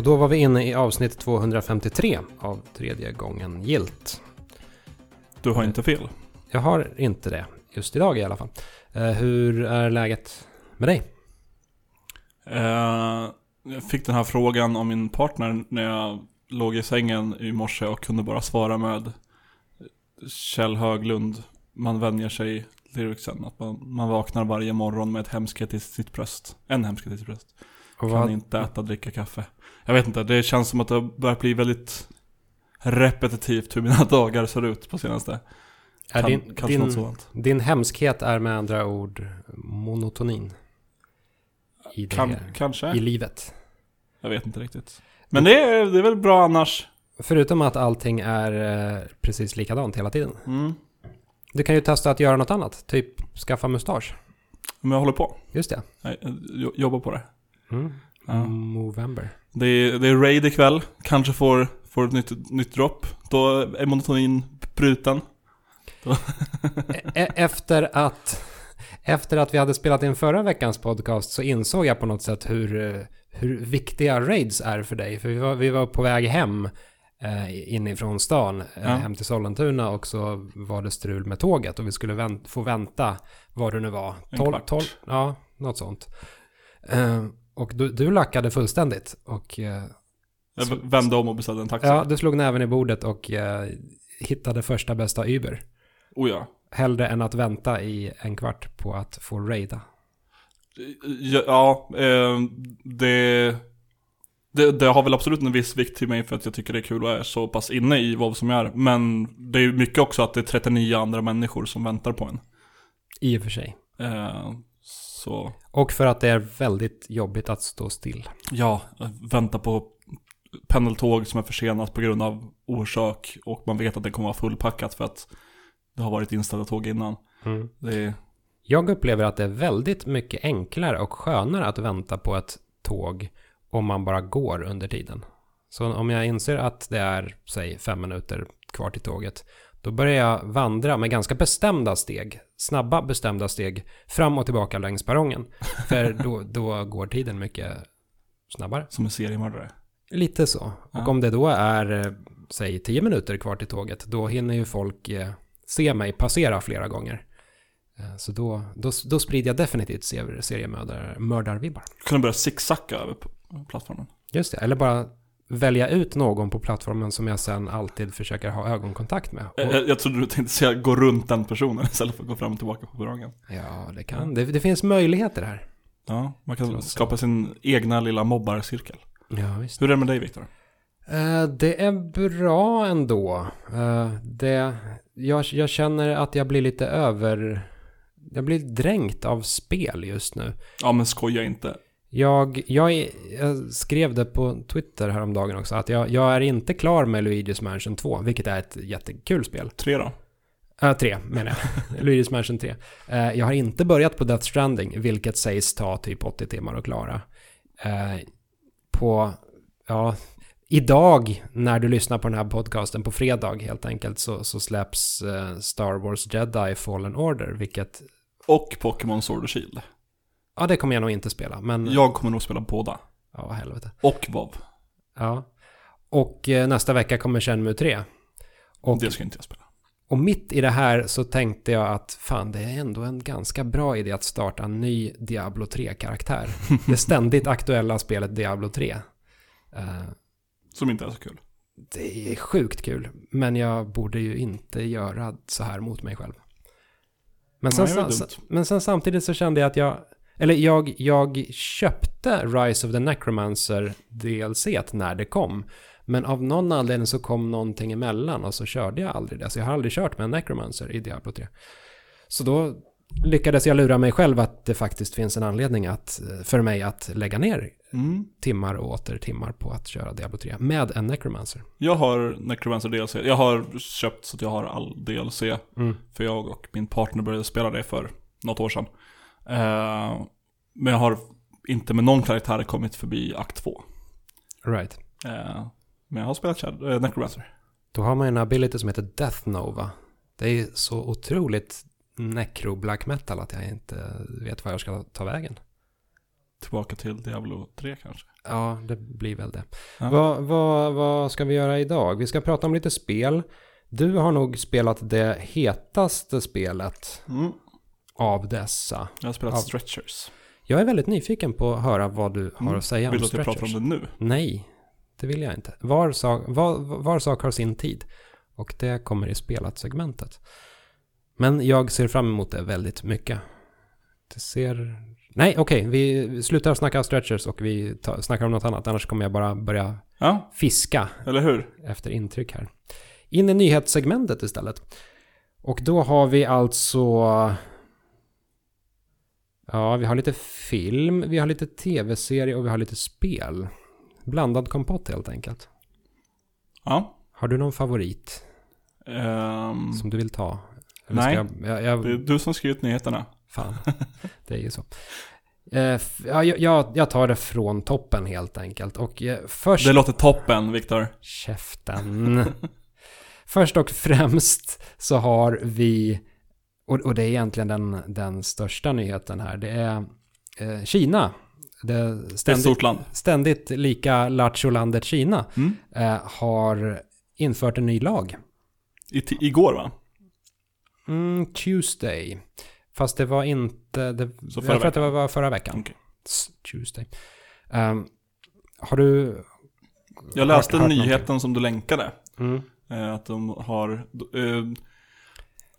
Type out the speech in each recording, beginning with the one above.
Och då var vi inne i avsnitt 253 av tredje gången gilt. Du har inte fel. Jag har inte det, just idag i alla fall. Eh, hur är läget med dig? Eh, jag fick den här frågan av min partner när jag låg i sängen i morse och kunde bara svara med Kjell Höglund, man vänjer sig lyricsen. Att man, man vaknar varje morgon med ett hemskhet i sitt bröst. En hemskhet i sitt bröst. Och Kan vad, inte äta, dricka kaffe. Jag vet inte, det känns som att det har börjat bli väldigt repetitivt hur mina dagar ser ut på senaste. är Kan, din, kanske din, något sådant. din hemskhet är med andra ord monotonin? I, det, Kan, kanske? I livet. Jag vet inte riktigt. Men det är, det är väl bra annars. Förutom att allting är eh, precis likadant hela tiden. Mm. Du kan ju testa att göra något annat. Typ skaffa mustasch. Men jag håller på. Just det. Jag jo- jobbar på det. Mm. Ja. Movember. Det är, det är raid ikväll. Kanske får, får ett nytt, nytt dropp. Då är monotonin bruten. E- Efter att, efter att vi hade spelat in förra veckans podcast så insåg jag på något sätt hur, hur viktiga raids är för dig. För vi var, vi var på väg hem eh, inifrån stan, eh, Ja. hem till Sollentuna och så var det strul med tåget och vi skulle vänt, få vänta vad det nu var. En 12, kvart. 12, ja, något sånt. Eh, och du, du lackade fullständigt och eh, Jag vände om och beställde en taxi. ja, du slog näven i bordet och eh, hittade första bästa Uber. Oh ja. Hellre än att vänta i en kvart på att få raida. Ja, ja eh, det, det, det har väl absolut en viss vikt till mig för att jag tycker det är kul och är så pass inne i vad som är. Men det är mycket också att det är 39 andra människor som väntar på en. I och för sig. Eh, så, Och för att det är väldigt jobbigt att stå still. ja, vänta på pendeltåg som är försenat på grund av orsak och man vet att det kommer vara fullpackat för att det har varit inställda tåg innan. Det är, Jag upplever att det är väldigt mycket enklare och skönare att vänta på ett tåg om man bara går under tiden. Så om jag inser att det är, säg, fem minuter kvar till tåget, då börjar jag vandra med ganska bestämda steg, snabba bestämda steg, fram och tillbaka längs perrongen. För då, då går tiden mycket snabbare. som en seriemördare. Lite så. Och Ja. om det då är, eh, säg, tio minuter kvar till tåget, då hinner ju folk eh, se mig passera flera gånger. Eh, Så då, då, då sprider jag definitivt ser- seriemördarvibbar. Kunde börja zigzacka över plattformen. Just det, eller bara välja ut någon på plattformen som jag sen alltid försöker ha ögonkontakt med. Och, Jag, jag trodde du tänkte säga gå runt den personen istället för att gå fram och tillbaka på perrongen. ja, det kan. Det, det finns möjligheter här. Ja, man kan skapa sin egna lilla mobbarcirkel. Ja, visst. Hur är det med dig Viktor? Eh, det är bra ändå. Eh, det, jag, jag känner att jag blir lite över... Jag blir dränkt av spel just nu. Ja men skoja inte. Jag, jag, är- jag skrev det på Twitter häromdagen också, att jag, jag är inte klar med Luigi's Mansion 2, vilket är ett jättekul spel. Tre då? Äh, tre menar jag. Luigi's Mansion 3. Eh, jag har inte börjat på Death Stranding, vilket sägs ta typ 80 timmar att klara. Eh, på, ja, idag när du lyssnar på den här podcasten på fredag helt enkelt så, så släpps eh, Star Wars Jedi Fallen Order, vilket, Och Pokémon Sword och Shield. Ja det kommer jag nog inte spela, men, ja, Jag kommer nog spela båda. vad helvete. Och WoW. Ja. Och eh, nästa vecka kommer Shenmue 3. Och, Det ska inte jag spela. och mitt i det här så tänkte jag att fan, det är ändå en ganska bra idé att starta en ny Diablo 3-karaktär. det ständigt aktuella spelet Diablo 3. Eh, Som inte är så kul. det är sjukt kul, men jag borde ju inte göra så här mot mig själv. Men sen, Nej, men sen samtidigt så kände jag att jag, eller jag, jag köpte Rise of the Necromancer DLC när det kom. Men av någon anledning så kom någonting emellan och så körde jag aldrig det. Så jag har aldrig kört med en Necromancer i Diablo 3. Så då lyckades jag lura mig själv att det faktiskt finns en anledning att, för mig att lägga ner Mm. timmar och åter timmar på att köra Diablo 3 med en Necromancer. Jag har Necromancer DLC. Jag har köpt så att jag har all DLC. Mm. För jag och min partner började spela det för något år sedan. Eh, men jag har inte med någon karaktär kommit förbi akt 2. Right. Eh, men jag har spelat Chad, eh, Necromancer. Då har man en ability som heter Death Nova. Det är så otroligt necro black metal att jag inte vet var jag ska ta vägen. tillbaka till Diablo 3 kanske. Ja, det blir väl det. Ja. Vad, vad, vad ska vi göra idag? Vi ska prata om lite spel. Du har nog spelat det hetaste spelet Mm. Av dessa. Jag har spelat Ja. Stretchers. Jag är väldigt nyfiken på att höra vad du har Mm. att säga Vill om du att jag pratar stretchers. om det nu? Nej, det vill jag inte. Var sak, var, var sak har sin tid. Och det kommer i spelat-segmentet. Men jag ser fram emot det väldigt mycket. Det ser... Nej, okej, vi slutar snacka stretchers och vi tar, snackar om något annat. Annars kommer jag bara börja Ja, fiska eller hur? efter intryck här. In i nyhetssegmentet istället. Och då har vi alltså... Ja, vi har lite film, vi har lite tv-serie och vi har lite spel. Blandad kompott helt enkelt. Ja. Har du någon favorit Ehm, som du vill ta? Nej. Ska jag, jag, det är jag, du som skrivit nyheterna. fan, det är ju så. Jag- jag, jag tar det från toppen helt enkelt. Och eh, först... Det låter toppen, Viktor. Käften. Först och främst så har vi, och, och det är egentligen den, den största nyheten här, det är eh, Kina. Det ständigt, ständigt lika lattjo-landet Kina Mm. eh, har infört en ny lag. I, igår va? Mm, Tuesday. Fast det var inte, det, jag tror att det var förra veckan. S- Tuesday. Ehm, har du... Jag läste hört- hört nyheten som du länkade. Mm. Eh, att de har eh,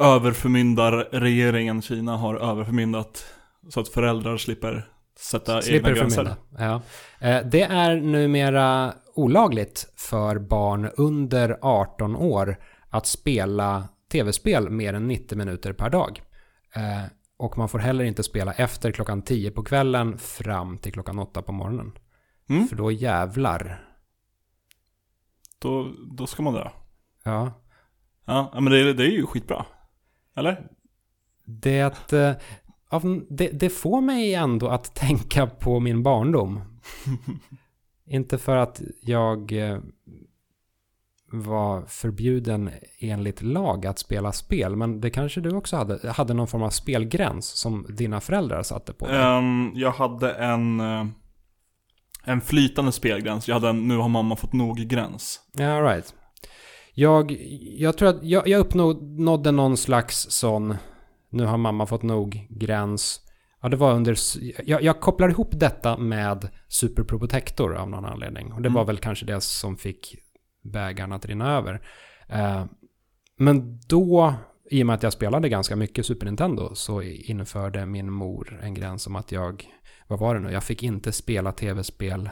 överförmyndarregeringen Kina har överförmyndat så att föräldrar slipper sätta Slipper egna gränser. Ja. Eh, Det är numera olagligt för barn under 18 år att spela tv-spel mer än 90 minuter per dag. Eh, Och man får heller inte spela efter klockan 10 på kvällen fram till klockan 8 på morgonen. Mm. För då jävlar. Då, då ska man dö. Ja. Ja, ja, men det, det är ju skitbra. Eller? Det, eh, det, det får mig ändå att tänka på min barndom. Inte för att jag eh, var förbjuden enligt lag att spela spel, men det kanske du också hade, hade någon form av spelgräns som dina föräldrar satte på dig. Ehm, jag hade en, eh, en flytande spelgräns. Jag hade en nu har mamma fått nog-gräns. Ja, right. Jag, jag tror att jag, jag uppnådde någon slags sån, nu har mamma fått nog, gräns. Ja, det var under, jag, jag kopplar ihop detta med Super Pro Protector av någon anledning. Och det var Mm. väl kanske det som fick bägaren att rinna över. Eh, men då, i och med att jag spelade ganska mycket Super Nintendo, så införde min mor en gräns om att jag, vad var det nu, jag fick inte spela tv-spel.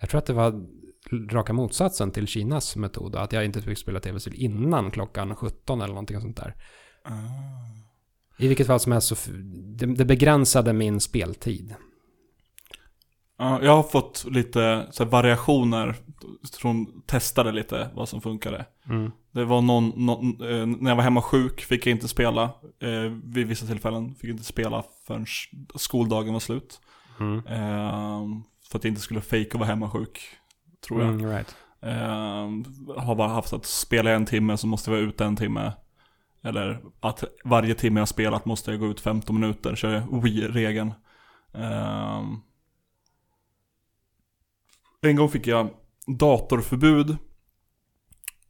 Jag tror att det var raka motsatsen till Kinas metod. Att jag inte fick spela tv-spel innan klockan 17 eller någonting sånt där. I vilket fall som helst så det, det begränsade min speltid. Ja, jag har fått lite så här, variationer från testade lite vad som funkade. Mm. Det var någon, någon eh, när jag var hemma sjuk fick jag inte spela. Eh, vid vissa tillfällen fick jag inte spela förrän skoldagen var slut. Mm. Eh, för att jag inte skulle fejka och vara hemma sjuk. Tror jag. Mm, right. Eh, har bara haft att spela en timme så måste jag vara ute en timme. Eller att varje timme jag spelat måste jag gå ut 15 minuter, kör Wii-regeln. Eh, en gång fick jag datorförbud.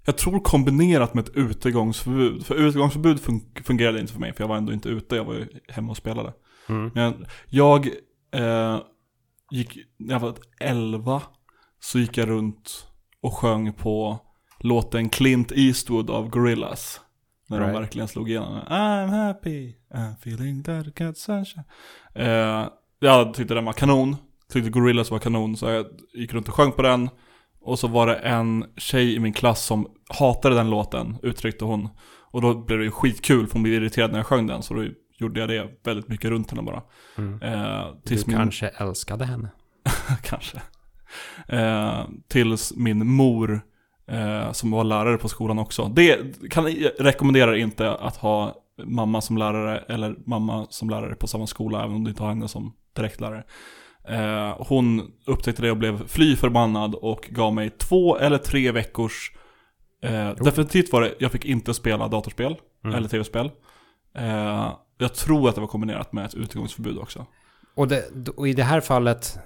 Jag tror kombinerat med ett utegångsförbud. För utegångsförbud fun- fungerade inte för mig, för jag var ändå inte ute, jag var ju hemma och spelade. Mm. Men jag eh, gick, när jag var 11 så gick jag runt och sjöng på låten Clint Eastwood av Gorillaz. När Right. de verkligen slog igenom. I'm happy, I'm feeling that got sunshine. Eh, jag tyckte den var kanon. Tyckte Gorillaz var kanon så jag gick runt och sjöng på den. Och så var det en tjej i min klass som hatade den låten, uttryckte hon. Och då blev det ju skitkul för hon blev irriterad när jag sjöng den. Så då gjorde jag det väldigt mycket runt henne bara. Mm. Eh, Du min, kanske älskade henne. kanske. Eh, tills min mor, eh, som var lärare på skolan också. Det kan, jag rekommenderar inte att ha mamma som lärare eller mamma som lärare på samma skola, även om du inte har henne som direktlärare. Eh, hon upptäckte det och blev fly förbannad och gav mig två eller tre veckors eh, Definitivt var det, jag fick inte spela datorspel Mm. eller tv-spel. Eh, jag tror att det var kombinerat med ett utegångsförbud också. Och, det, och i det här fallet,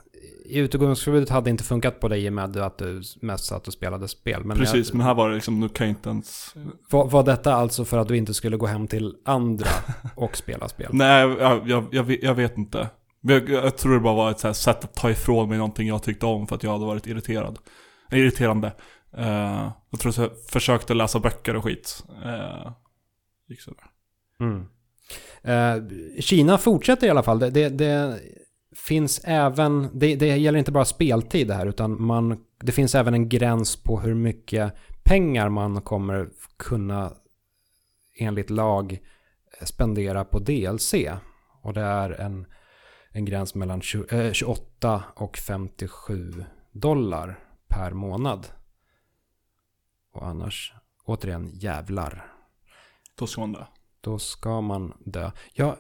utegångsförbudet hade inte funkat på dig i och med att du mest satt och spelade spel. Men Precis, jag, men här var det liksom, nu kan jag inte ens... var, var detta alltså för att du inte skulle gå hem till andra och spela spel? Nej, jag, jag, jag, vet- jag vet inte. Jag, jag tror det bara var ett sätt att ta ifrån mig någonting jag tyckte om för att jag hade varit irriterad. Eh, Irriterande. Eh, jag tror att jag försökte läsa böcker och skit. Uh, gick sådär. Mm. Kina fortsätter i alla fall. Det, det, det finns även, det, det gäller inte bara speltid här, utan man, det finns även en gräns på hur mycket pengar man kommer kunna enligt lag spendera på DLC. Och det är en, en gräns mellan 20, eh, 28 och 57 dollar per månad. Och annars, återigen, jävlar Då ska man dö. då ska man dö. Jag,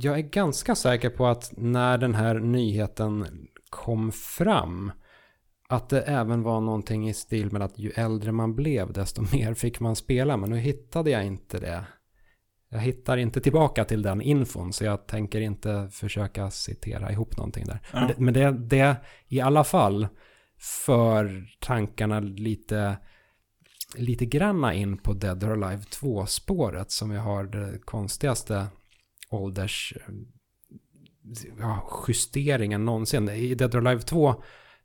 jag är ganska säker på att när den här nyheten kom fram att det även var någonting i stil med att ju äldre man blev desto mer fick man spela. Men nu hittade jag inte det. Jag hittar inte tillbaka till den infon så jag tänker inte försöka citera ihop någonting där. Ja. Men, det, men det, det i alla fall för tankarna lite lite granna in på Dead or Alive 2-spåret som vi har det konstigaste ålders ja, justeringen någonsin. I Dead or Alive 2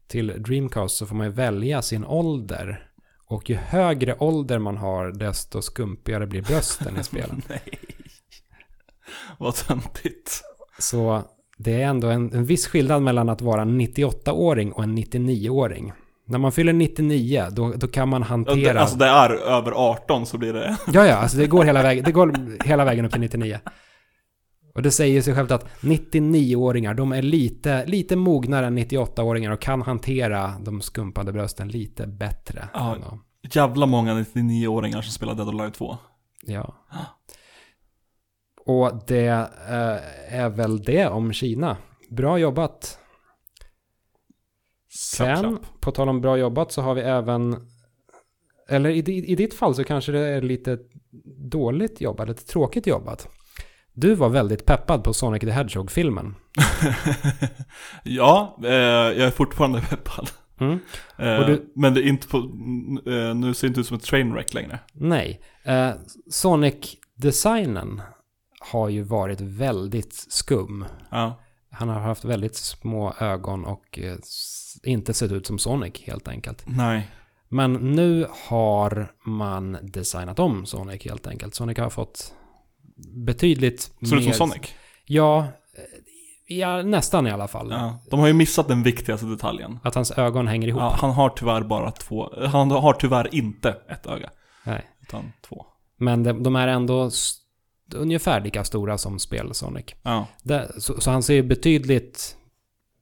till Dreamcast så får man ju välja sin ålder. Och ju högre ålder man har desto skumpigare blir brösten i spelen. Nej. Vad töntigt. Så det är ändå en, en viss skillnad mellan att vara en 98-åring och en 99-åring. När man fyller 99, då, då kan man Ja, hantera... det, alltså det är över 18 så blir det... Ja, ja, alltså det går hela vägen, det går hela vägen upp till 99. Och det säger sig självt att 99-åringar, de är lite, lite mognare än 98-åringar och kan hantera de skumpade brösten lite bättre. Ja. Jävla många 99-åringar som spelar Dead or Alive 2. ja. Och det eh, är väl det om Kina. Bra jobbat. Sen, Klapp, klapp. på tal om bra jobbat så har vi även, eller i, i ditt fall så kanske det är lite dåligt jobbat, lite tråkigt jobbat. Du var väldigt peppad på Sonic the Hedgehog-filmen. ja, eh, jag är fortfarande peppad. Mm. Eh, du- Men det är inte på, eh, nu ser det inte ut som ett trainwreck längre. Nej, eh, Sonic-designen har ju varit väldigt skum. Ja. Han har haft väldigt små ögon och eh, inte sett ut som Sonic helt enkelt. Nej. Men nu har man designat om Sonic helt enkelt. Sonic har fått betydligt Ser ut som Sonic. Ja, ja, nästan i alla fall. Ja. De har ju missat den viktigaste detaljen. Att hans ögon hänger ihop. Ja, han har tyvärr bara två, han har tyvärr inte ett öga. Nej. Utan två. Men de, de är ändå ungefär lika stora som spel Sonic. Ja. Det, så, så han ser ju betydligt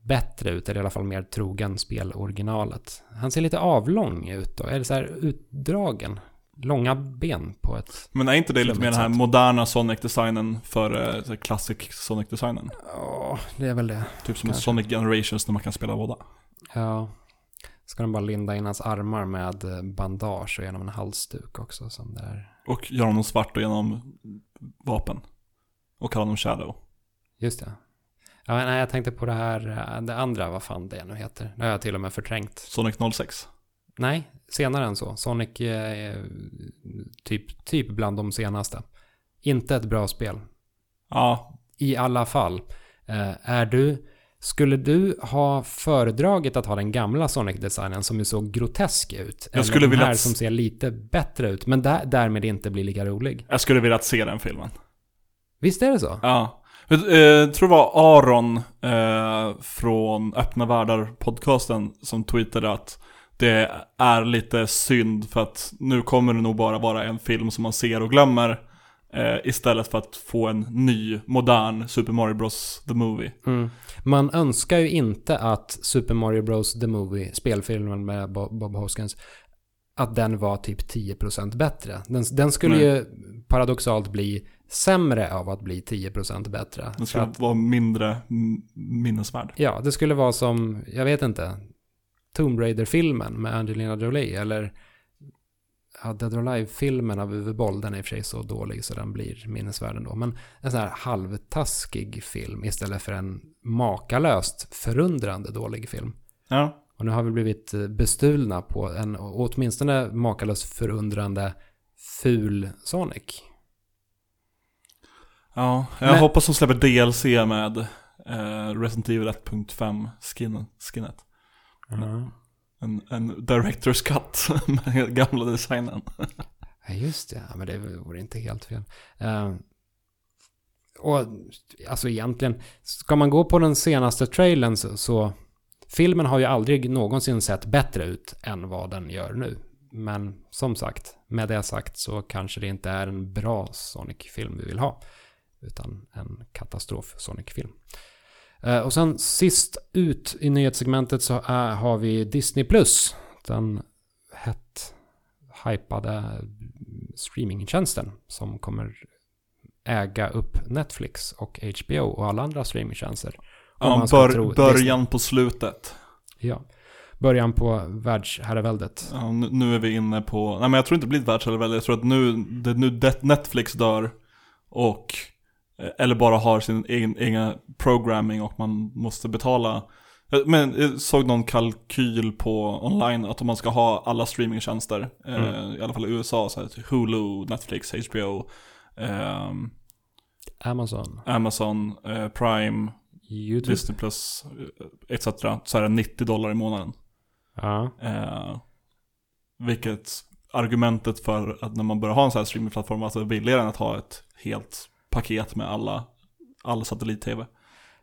bättre ut, eller i alla fall mer trogen speloriginalet. Han ser lite avlång ut då, eller så här utdragen. Långa ben på ett... Men är inte det lite mer den här moderna Sonic-designen för eh, classic Sonic-designen? Ja, det är väl det. Typ som Kanske. Sonic Generations där man kan spela båda. Ja. Ska de bara linda in hans armar med eh, bandage och genom en halsduk också som det är. Och göra honom svart och genom vapen. Och kalla honom Shadow. Just det. Ja, nej, jag tänkte på det här, eh, det andra, vad fan det nu heter. Det har jag till och med förträngt. Sonic 06. Nej, senare än så. Sonic eh, är typ, typ bland de senaste. Inte ett bra spel. Ja, I alla fall. Eh, är du, skulle du ha föredragit att ha den gamla Sonic-designen som ju såg grotesk ut? Jag skulle den vilja här att- som ser lite bättre ut, men där, därmed inte blir lika rolig. jag skulle vilja se den filmen. Visst är det så? Ja. Jag eh, tror det var Aron eh, från Öppna Världar-podcasten som tweetade att det är lite synd för att nu kommer det nog bara vara en film som man ser och glömmer eh, istället för att få en ny, modern Super Mario Bros. The Movie. Mm. Man önskar ju inte att Super Mario Bros. The Movie, spelfilmen med Bob, Hoskins, att den var typ 10% bättre. Den, den skulle Nej. ju paradoxalt bli sämre av att bli 10% bättre. Den skulle att, vara mindre minnesvärd. ja, det skulle vara som, jag vet inte, Tomb Raider-filmen med Angelina Jolie eller ja, Dead or Alive-filmen av Uwe Boll, den är i och för sig så dålig så den blir minnesvärd ändå. Men en sån här halvtaskig film istället för en makalöst förundrande dålig film. Ja. Och nu har vi blivit eh, bestulna på en åtminstone makalöst förundrande ful Sonic. Ja, jag Men- hoppas de släpper DLC med eh, Resident Evil 1.5 skin, skinnet. En, en Director's Cut med gamla designen. Ja, just det. Ja, men det vore inte helt fel. Eh, och alltså egentligen, ska man gå på den senaste trailern så, så filmen har ju aldrig någonsin sett bättre ut än vad den gör nu. Men som sagt, med det sagt så kanske det inte är en bra Sonic-film vi vill ha. Utan en katastrof-Sonic-film. Eh, och sen sist ut i nyhetssegmentet så är, har vi Disney+. Plus. Den hett hypade streamingtjänsten som kommer äga upp Netflix och HBO och alla andra streamingtjänster. Ja, bör, Disney. början på slutet. Ja. Början på världsherraväldet. Ja, nu, nu är vi inne på, nej men jag tror inte det blir ett världsherravälde, jag tror att nu, det, nu det, Netflix dör och, eh, eller bara har sin egen, egen programming och man måste betala. Eh, Men jag såg någon kalkyl på online att om man ska ha alla streamingtjänster, eh, i alla fall i USA, så här, Hulu, Netflix, HBO, ehm, Amazon, Amazon, eh, Prime, YouTube. Disney Plus, eh, etc. Så är det 90 dollar i månaden. Ja. Eh, vilket argumentet för att när man börjar ha en sån här streamingplattform, att det är billigare än att ha ett helt paket med alla, all satellit-tv.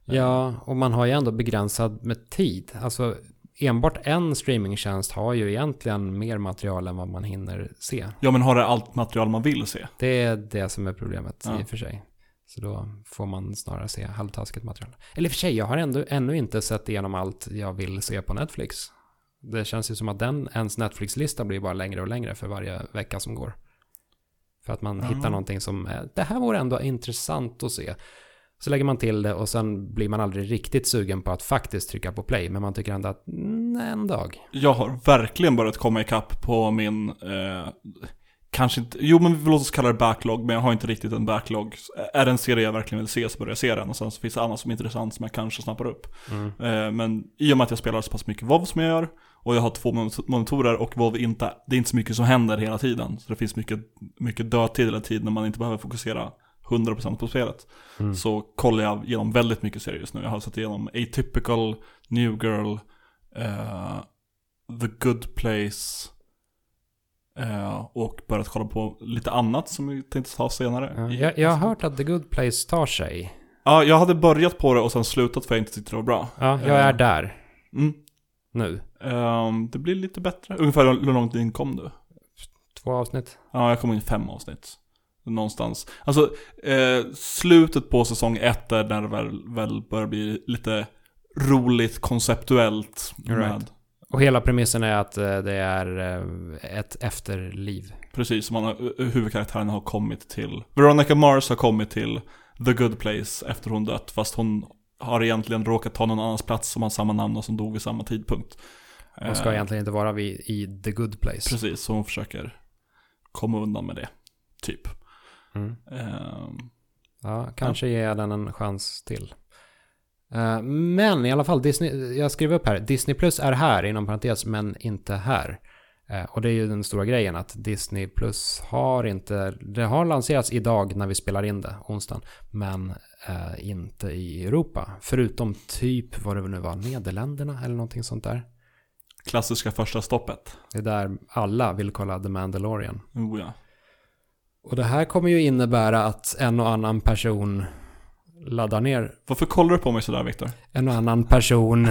ja, och man har ju ändå begränsad med tid. Alltså enbart en streamingtjänst har ju egentligen mer material än vad man hinner se. Ja men har det allt material man vill se? Det är det som är problemet Ja. i och för sig. Så då får man snarare se halvtaskigt material. Eller i och för sig, jag har ändå, ännu inte sett igenom allt jag vill se på Netflix. Det känns ju som att den, ens Netflix-lista blir bara längre och längre för varje vecka som går. För att man Ja. hittar någonting som, det här vore ändå intressant att se. Så lägger man till det och sen blir man aldrig riktigt sugen på att faktiskt trycka på play. Men man tycker ändå att, mm, en dag. Jag har verkligen börjat komma ikapp på min, eh, kanske inte, jo men låt oss kalla det backlog, men jag har inte riktigt en backlog. Är det en serie jag verkligen vill se så börjar jag se den och sen så finns det annat som är intressant som jag kanske snappar upp. Mm. Eh, Men i och med att jag spelar så pass mycket WoW som jag gör och jag har två mon- monitorer och WoW inte, det är inte så mycket som händer hela tiden. Så det finns mycket, mycket dödtid hela tiden när man inte behöver fokusera 100% på spelet. Mm. Så kollar jag igenom väldigt mycket serier just nu. Jag har sett igenom Atypical, New Girl, eh, The Good Place eh, och börjat kolla på lite annat som vi tänkte ta senare. Ja, jag, jag har hört att The Good Place tar sig. Ja, jag hade börjat på det och sen slutat för jag inte tyckte det var bra. Ja, jag är där Mm. Nu. Ehm, det blir lite bättre. Ungefär hur långt in kom du? Två avsnitt. Ja, jag kom in fem avsnitt. Någonstans. Alltså, eh, slutet på säsong ett är när det väl, väl börjar bli lite roligt konceptuellt. Right. Med, Och hela premissen är att eh, det är eh, ett efterliv. precis som har, huvudkaraktären har kommit till. Veronica Mars har kommit till The Good Place efter hon dött. Fast hon har egentligen råkat ta någon annans plats som har samma namn och som dog vid samma tidpunkt. Och ska Eh, egentligen inte vara vid, i the good place. Precis, så hon försöker komma undan med det. Typ. Mm. Ehm, Ja, kanske ger jag den en chans till. Eh, Men i alla fall, Disney, jag skrev upp här, Disney Plus är här inom parentes, men inte här. Eh, Och det är ju den stora grejen att Disney Plus har inte, det har lanserats idag när vi spelar in det, onsdagen, men eh, inte i Europa. Förutom typ, vad det nu var, Nederländerna eller någonting sånt där. klassiska första stoppet. Det är där alla vill kolla The Mandalorian. Oh, ja. Och det här kommer ju innebära att en och annan person laddar ner, Varför kollar du på mig sådär Viktor? en och annan person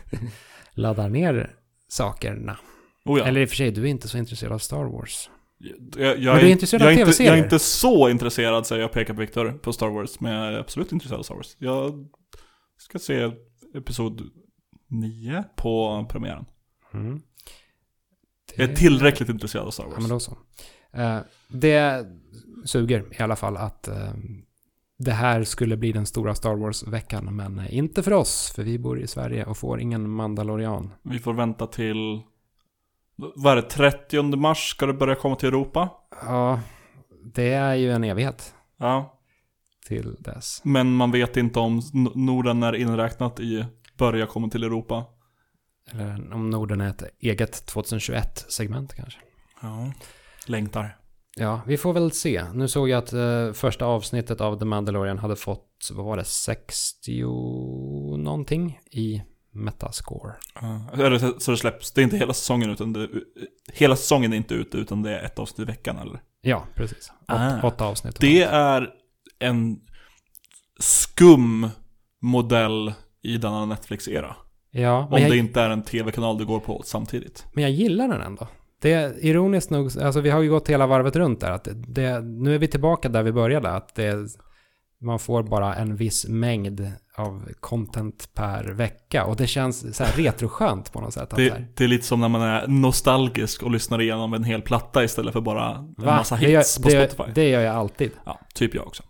laddar ner sakerna. Oh, ja. Eller i och för sig, du är inte så intresserad av Star Wars. jag, jag, Men du är intresserad jag av TV-serier? Jag är inte så intresserad säger jag pekar på Viktor på Star Wars. Men jag är absolut intresserad av Star Wars. Jag ska se episod 9 på premiären. Mm. Jag är tillräckligt intresserad av Star Ja, Wars. men då så. Eh, det suger i alla fall att eh, det här skulle bli den stora Star Wars-veckan, men inte för oss, för vi bor i Sverige och får ingen Mandalorian. Vi får vänta till vad är det, 30 mars ska det börja komma till Europa? Ja, det är ju en evighet Ja. till dess. Men man vet inte om Norden är inräknat i börja komma till Europa. Eller om Norden är ett eget 2021-segment kanske. Ja. Längtar. Ja, vi får väl se. Nu såg jag att eh, första avsnittet av The Mandalorian hade fått, vad var det, 60 någonting i Metascore. Eller så- Så det släpps, det är inte hela säsongen utan det, hela säsongen är inte ute utan det är ett avsnitt i veckan eller? Ja, precis. Åtta, Ah. åtta avsnitt. Det är en skum modell i denna Netflix-era. Ja, Om jag, det inte är en tv-kanal du går på samtidigt. men jag gillar den ändå. Det är ironiskt nog, alltså vi har ju gått hela varvet runt där. Att det, nu är vi tillbaka där vi började. Att det, man får bara en viss mängd av content per vecka. Och det känns så här retroskönt på något sätt. Att så här, Det, det är lite som när man är nostalgisk och lyssnar igenom en hel platta istället för bara en Va? massa det, gör, hits på det, Spotify. det gör jag alltid. Ja, typ jag också.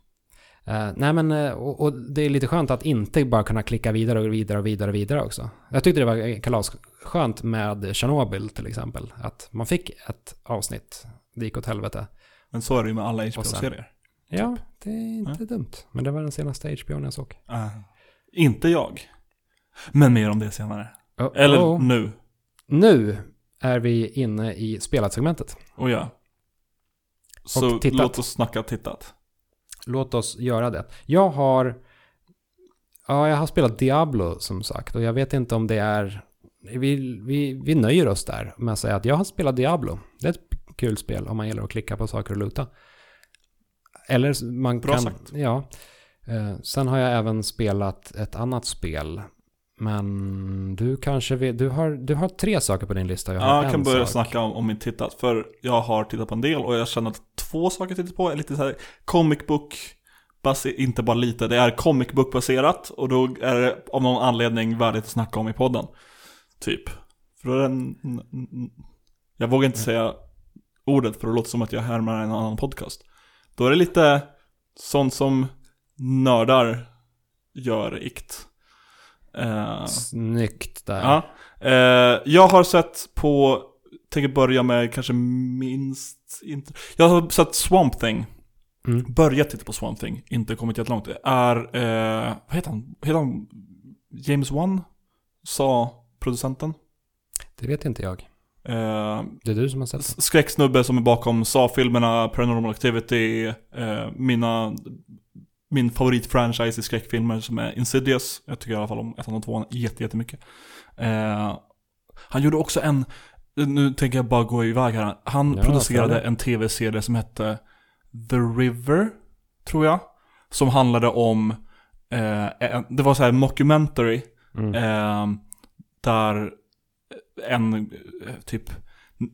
Eh, nej men, eh, och, och det är lite skönt att inte bara kunna klicka vidare och vidare och vidare och vidare också. Jag tyckte det var kalasskönt med Chernobyl till exempel. Att man fick ett avsnitt, det gick åt helvete. Men så är det ju med alla HBO-serier. Ja, det är inte dumt. Men det var den senaste HBO jag såg. Ah. Inte jag. Men mer om det senare. Oh, Eller oh. nu. Nu är vi inne i spelat-segmentet. Och ja. Så låt oss snacka tittat. Låt oss göra det. Jag har... Ja, jag har spelat Diablo som sagt. Och jag vet inte om det är... Vi, vi, vi nöjer oss där med att säga att jag har spelat Diablo. Det är ett kul spel om man gillar att klicka på saker och luta. Eller man Bra kan... sagt. Ja. Eh, sen har jag även spelat ett annat spel. Men du kanske vill... Du har, du har tre saker på din lista. Jag har Ja, jag kan börja sak. snacka om, om min tittat. För jag har tittat på en del och jag känner att två saker jag tittat på är lite så här comic book inte bara lite, det är comic book baserat och då är det av någon anledning värdigt att snacka om i podden. Typ. För då är det en, n- n- jag vågar inte säga ordet för det låter som att jag härmar en annan podcast. Då är det lite sånt som nördar gör ikt. Eh, Snyggt där. Ja. Eh, jag har sett på, tänker börja med kanske minst, inte, jag har sett Swamp Thing. Mm. Börjat titta på Swamp Thing, inte kommit jättelångt. Det är, eh, vad heter han? Heter han James Wan? Sa producenten. Det vet inte jag. Eh, Det är du som har sett det. skräcksnubbe som är bakom Saw-filmerna, Paranormal Activity, eh, mina, min favoritfranchise i skräckfilmer som är Insidious. Jag tycker i alla fall om ettan och tvåan jätte, jättemycket. Eh, han gjorde också en, nu tänker jag bara gå iväg här. Han Ja, producerade en tv-serie som hette The River, tror jag. Som handlade om, eh, en, det var så här mockumentary. Mm. Eh, där en eh, typ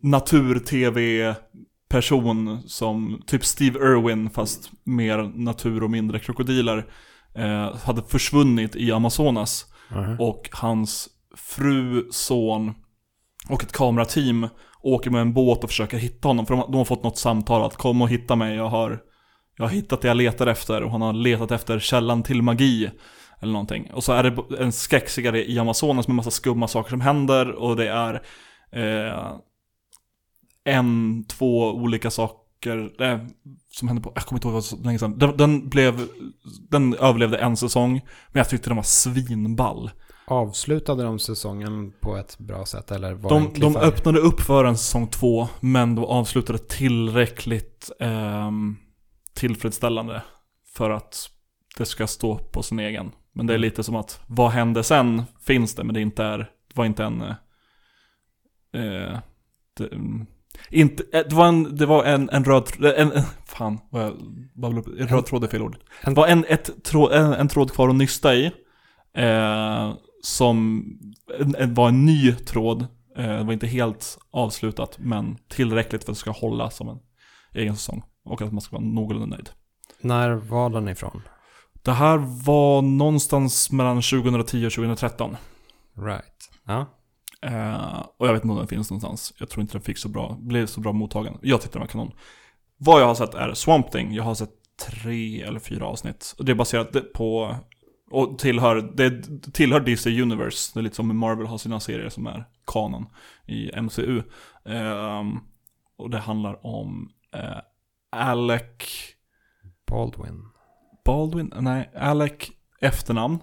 natur-tv-person som typ Steve Irwin fast mer natur och mindre krokodiler eh, hade försvunnit i Amazonas. Aha. Och hans fru, son och ett kamerateam åker med en båt och försöker hitta honom. För de, de har fått något samtal att kom och hitta mig, jag har, jag har hittat det jag letar efter. Och han har letat efter källan till magi. Eller någonting. Och så är det en skräckserie i Amazonas med massa skumma saker som händer. Och det är eh, en, två olika saker eh, som hände på, jag kommer inte ihåg vad så länge sedan. Den, den blev, den överlevde en säsong. Men jag tyckte den var svinball. Avslutade de säsongen på ett bra sätt eller var De, de öppnade upp för en säsong två, men de avslutade tillräckligt ehm, tillfredsställande för att det ska stå på sin egen. Men det är lite som att, vad hände sen finns det, men det inte är, det var inte en... eh, eh, det, mm, inte, eh, det var en, det var en, en röd, tr- en, fan, vad jag babblar upp, en röd tråd är fel ord. Det var en, ett tråd, en, en tråd kvar att nysta i. Eh, som en, en, var en ny tråd. Eh, det var inte helt avslutat, men tillräckligt för att det ska hålla som en egen säsong. Och att man ska vara någorlunda nöjd. När var den ifrån? Det här var någonstans mellan 2010 och 2013. Right. Ja. Eh, och jag vet inte om den finns någonstans. Jag tror inte den fick så bra, blev så bra mottagen. Jag tyckte den var kanon. Vad jag har sett är Swamp Thing. Jag har sett tre eller fyra avsnitt. Och det är baserat på Och tillhör, det tillhör DC Universe. Det är lite som Marvel har sina serier som är kanon i MCU. Ehm, och det handlar om eh, Alec Baldwin. Baldwin? Nej, Alec efternamn.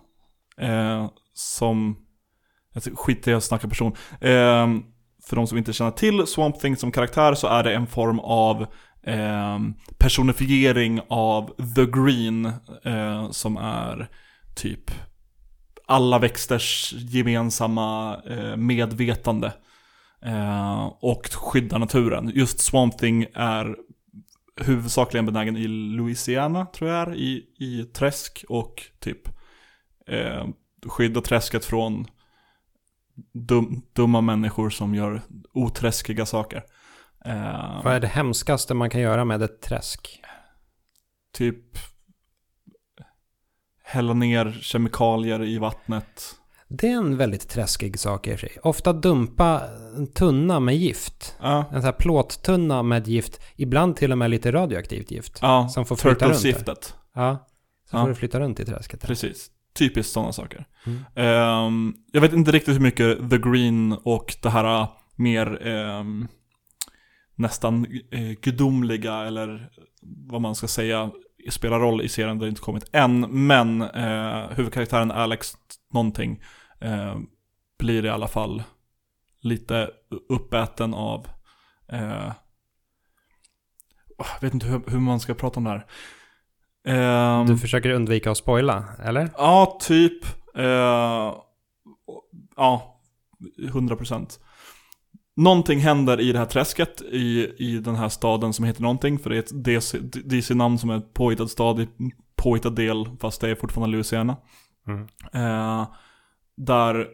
Eh, som, jag skiter i att snacka person. Eh, för de som inte känner till Swamp Thing som karaktär så är det en form av eh, personifiering av The Green. Eh, som är typ alla växters gemensamma eh, medvetande. Eh, och skyddar naturen. Just Swamp Thing är huvudsakligen benägen i Louisiana, tror jag är, i, i träsk och typ eh, skydda träsket från dum, dumma människor som gör oträskiga saker. Eh, Vad är det hemskaste man kan göra med ett träsk? typ hälla ner kemikalier i vattnet. Det är en väldigt träskig sak i sig. Ofta dumpa en tunna med gift. Ja, En sån här plåttunna med gift. Ibland till och med lite radioaktivt gift. ja Som får flytta runt. Turtles-giftet. Ja. Så Ja. får du flytta runt i träsket. där. Precis. Typiskt sådana saker. Mm. Ehm, jag vet inte riktigt hur mycket The Green och det här äh, mer ehm, nästan eh, gudomliga eller vad man ska säga spelar roll i serien. Det har inte kommit än. Men eh, huvudkaraktären Alex någonting eh, blir i alla fall lite uppäten av eh, jag vet inte hur, hur man ska prata om det här. Ehm, Du försöker undvika att spoila, eller? Ja, typ. Eh, ja, 100 procent. Någonting händer i det här träsket i, i den här staden som heter någonting. För det är ett DC DC-namn som är ett påhittad stad i påhittad del, fast det är fortfarande Louisiana. Mm. Eh, där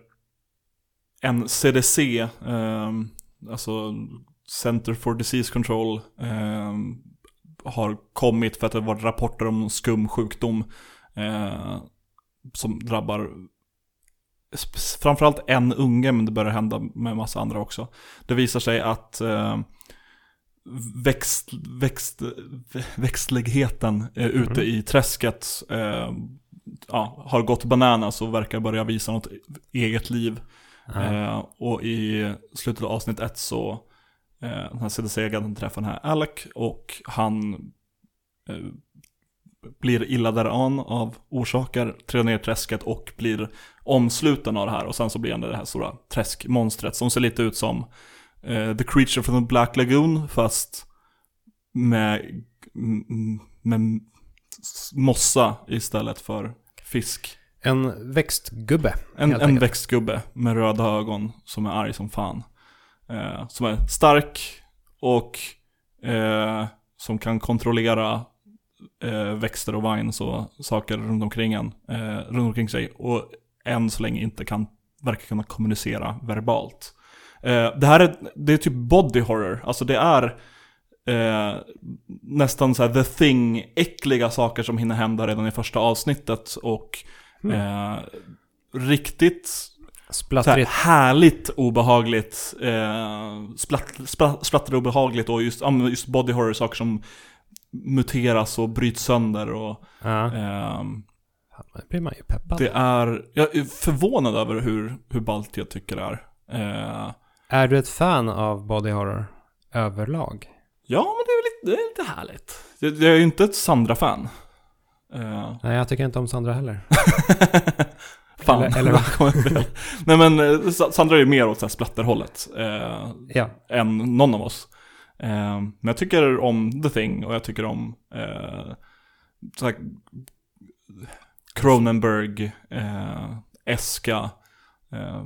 en CDC, eh, alltså Center for Disease Control, eh, har kommit för att det har varit rapporter om skum sjukdom eh, som drabbar framförallt en unge, men det börjar hända med massa andra också. Det visar sig att eh, växt, växt, växtligheten eh, ute Mm. i träsket eh, ja, har gått bananas och verkar börja visa något eget liv. Eh, och i slutet av avsnitt ett så eh, den här CDC-agenten träffar den här Alec och han eh, blir illa däran av orsaker, trillar ner i träsket och blir omsluten av det här. Och sen så blir han det här stora träskmonstret som ser lite ut som eh, The Creature from the Black Lagoon fast med, med mossa istället för fisk. En växtgubbe. En, en växtgubbe med röda ögon som är arg som fan. Eh, som är stark och eh, som kan kontrollera eh, växter och vines och saker runt omkring, en, eh, runt omkring sig. Och än så länge inte kan, verkar kunna kommunicera verbalt. Eh, det här är, det är typ body horror. Alltså det är eh, nästan så the thing, äckliga saker som hinner hända redan i första avsnittet. Och eh, riktigt här, härligt obehagligt, eh, splatt, splatt, splatterobehagligt och just, just body horror, saker som muteras och bryts sönder och Ja. Fan, Det blir man ju peppad. det är, jag är förvånad över hur, hur ballt jag tycker det är. Eh, Är du ett fan av body horror överlag? Ja, men det är, lite, det är lite härligt. Jag, jag är ju inte ett Sandra-fan. Eh, Nej, jag tycker inte om Sandra heller. fan. Eller- eller vad? Nej men eh, Sa- Sandra är ju mer åt så här splatterhållet. Eh, Ja. än någon av oss. Eh, men jag tycker om The Thing och jag tycker om eh, så här, Cronenberg, eh, Eska, eh,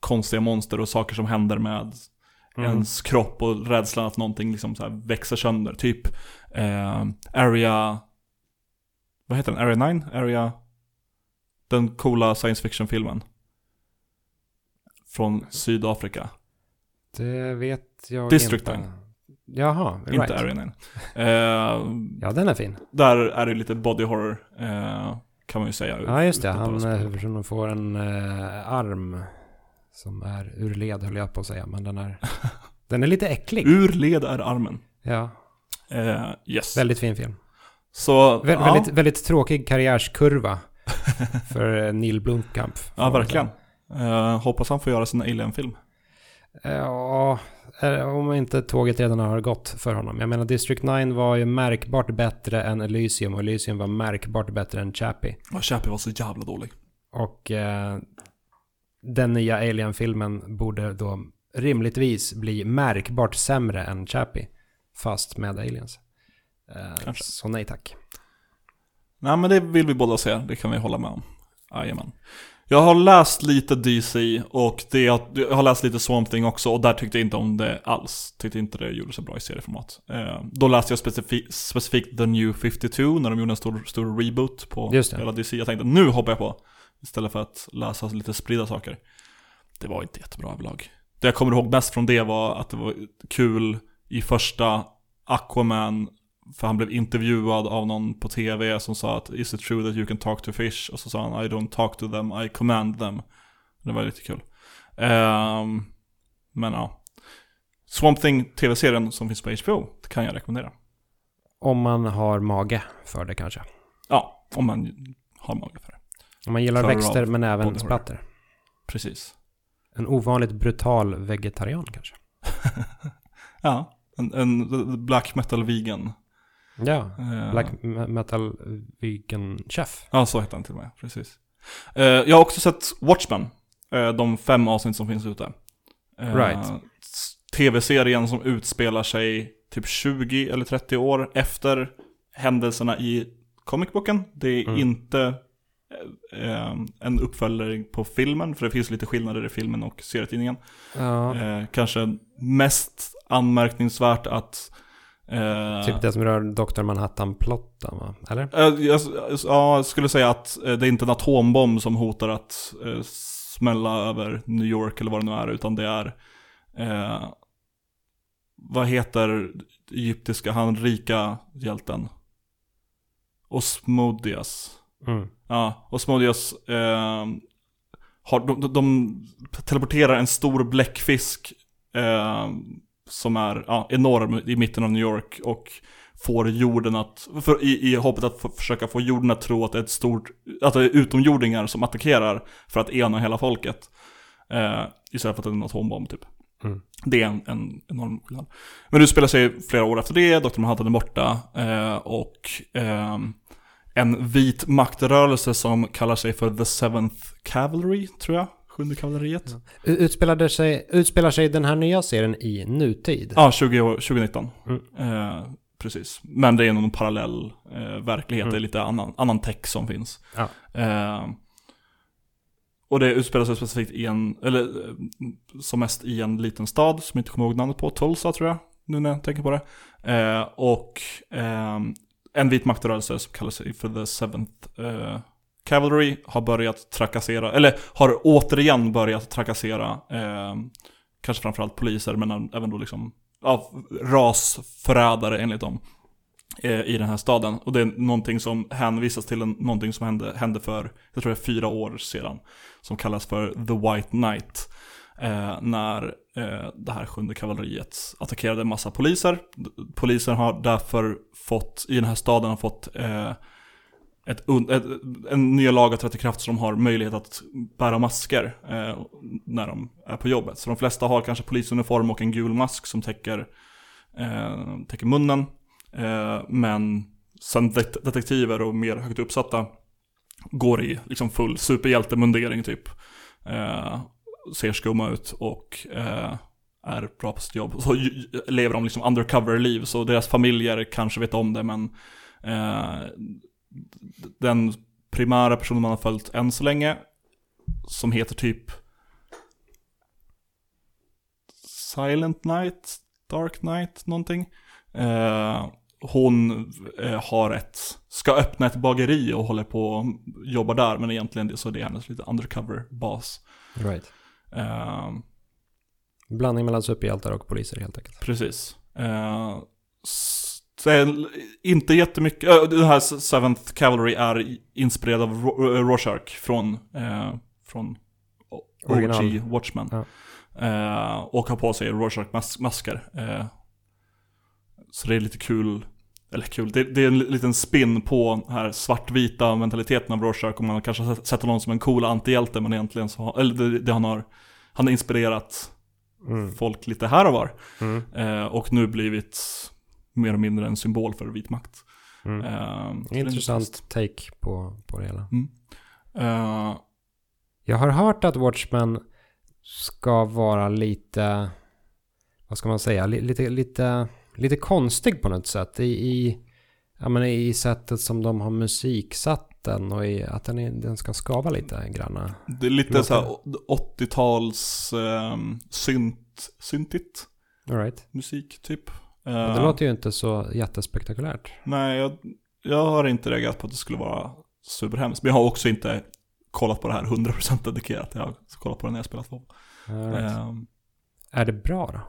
konstiga monster och saker som händer med Mm. ens kropp och rädslan att någonting liksom så växer sönder. Typ eh, Area, vad heter den? Area 9? Area, den coola science fiction-filmen. Från Sydafrika. Det vet jag District inte. Nine. Jaha, right. Inte Area 9. Eh, Ja, den är fin. där är det lite body horror, eh, kan man ju säga. Ja, just det. Han eh, huvudpersonen får en eh, arm som är ur led, höll jag på att säga. Men den är, den är lite äcklig. Ur led är armen. Ja, Eh, yes. väldigt fin film. Så, Vä ja. väldigt, väldigt tråkig karriärskurva. för eh, Neil Blomkamp. Ja, verkligen. Uh, hoppas han får göra sin Alien-film. Ja, eh, om inte tåget redan har gått för honom. Jag menar District 9 var ju märkbart bättre än Elysium och Elysium var märkbart bättre än Chappie. Ja, Chappie var så jävla dålig. Och eh, den nya Alien-filmen borde då rimligtvis bli märkbart sämre än Chappie. Fast med aliens. Eh, Kanske. Så nej tack. Nej men det vill vi båda se, det kan vi hålla med om. Jajamän. Jag har läst lite DC och det, jag har läst lite Swamp Thing också och där tyckte jag inte om det alls. Tyckte inte det gjorde så bra i serieformat. Eh, då läste jag specifikt, The New 52 när de gjorde en stor, stor reboot på hela DC. Jag tänkte nu hoppar jag på. Istället för att läsa lite spridda saker. Det var inte jättebra överlag. Det jag kommer ihåg mest från det var att det var kul i första Aquaman för han blev intervjuad av någon på tv som sa att Is it true that you can talk to fish? Och så sa han I don't talk to them, I command them. Det var lite kul. Ehm, men ja. Swamp Thing tv-serien som finns på HBO, det kan jag rekommendera. Om man har mage för det kanske. Ja, om man har mage för det. Om man gillar Klarar växter men även splatter. Precis. En ovanligt brutal vegetarian kanske. Ja, en, en black metal vegan. Ja, Eh, Black me- Metal Vegan Chef. Ja, så heter han till och med. Precis. Eh, jag har också sett Watchmen. eh, de fem avsnitt som finns ute. Right. Tv-serien som utspelar sig typ 20 eller 30 år efter händelserna i comicboken. Det är Mm. inte en uppföljning på filmen, för det finns lite skillnader i filmen och serietidningen. Ja, Eh, kanske mest anmärkningsvärt att eh, typ det som rör Dr. Manhattan-plotten va? Eller? Eh, Jag, ja, jag skulle säga att eh, det är inte en atombomb som hotar att eh, smälla över New York eller vad det nu är, utan det är eh, vad heter egyptiska, han rika hjälten? Osmodias. Mm. Ja, Osmodias eh, har, de, de, de teleporterar en stor bläckfisk eh, som är ja, enorm i mitten av New York och får jorden att, för, i, i hoppet att få, försöka få jorden att tro att det är ett stort, att det är utomjordingar som attackerar för att ena hela folket. Eh, istället för att det är en atombomb typ. Mm. Det är en, en enorm skillnad. Men det spelar sig flera år efter det, Dr. Manhattan är borta eh, och ehm, en vit maktrörelse som kallar sig för The Seventh Cavalry, tror jag. Sjunde kavalleriet. U- Utspelade sig, utspelar sig den här nya serien i nutid? Ja, 20, år- 2019. Mm. Eh, precis. Men det är någon parallell eh, verklighet, Mm. det är lite annan, annan tech som finns. Ja. Eh, och det utspelar sig specifikt i en, eller eh, som mest i en liten stad som jag inte kommer ihåg namnet på, Tulsa tror jag, nu när jag tänker på det. Eh, och ehm, en vit maktrörelse som kallar sig för The Seventh eh, Cavalry har börjat trakassera, eller har återigen börjat trakassera, eh, kanske framförallt poliser, men även då liksom, ja, rasförrädare enligt dem. eh, I den här staden. Och det är någonting som hänvisas till en, någonting som hände, hände för, jag tror det är fyra år sedan. Som kallas för The White Knight. Eh, när Eh, det här sjunde kavalleriet attackerade en massa poliser. Polisen har därför fått, i den här staden har fått eh, ett, ett, en ny lag har trätt i kraft så de har möjlighet att bära masker eh, när de är på jobbet. Så de flesta har kanske polisuniform och en gul mask som täcker, eh, täcker munnen. Eh, men sen det- detektiver och mer högt uppsatta går i liksom full superhjältemundering typ. Eh, Ser skumma ut och eh, är bra på sitt jobb. Så lever de liksom undercover-liv, så deras familjer kanske vet om det, men eh, den primära personen man har följt än så länge, som heter typ Silent Night, Dark Night, någonting. Eh, hon eh, har ett, ska öppna ett bageri och håller på och jobbar där, men egentligen det- så är det hennes lite undercover-bas. Right. Eh, Blandning mellan superhjältar och poliser helt enkelt. Precis. Sen, inte jättemycket, äh, den här Seventh Cavalry är inspirerad av Ro- Rorschach från, eh, från. OG Watchmen. Ja. Eh, och har på sig Rorschach-masker. Eh, så det är lite kul eller kul, det, det är en liten spin på den här svartvita mentaliteten av Rorschach. Och man kanske sett honom som en cool antihjälte, men egentligen så har, eller det, det han har, han har inspirerat Mm. folk lite här och var. Mm. Eh, och nu blivit mer eller mindre en symbol för vit makt. Mm. Eh, Intressant take på, på det hela. Eh, Jag har hört att Watchmen ska vara lite, vad ska man säga, Li- lite, lite, lite konstig på något sätt. I, i, ja, men i sättet som de har musiksatt den och i att den, är, den ska skava lite granna. det är lite såhär 80-tals eh, synt, syntigt right. musik typ. Eh, det låter ju inte så jättespektakulärt. Nej, jag, jag har inte reagerat på att det skulle vara superhemskt. Men jag har också inte kollat på det här 100% dedikerat. Jag har kollat på det när jag spelat. All right. Eh, Är det bra då?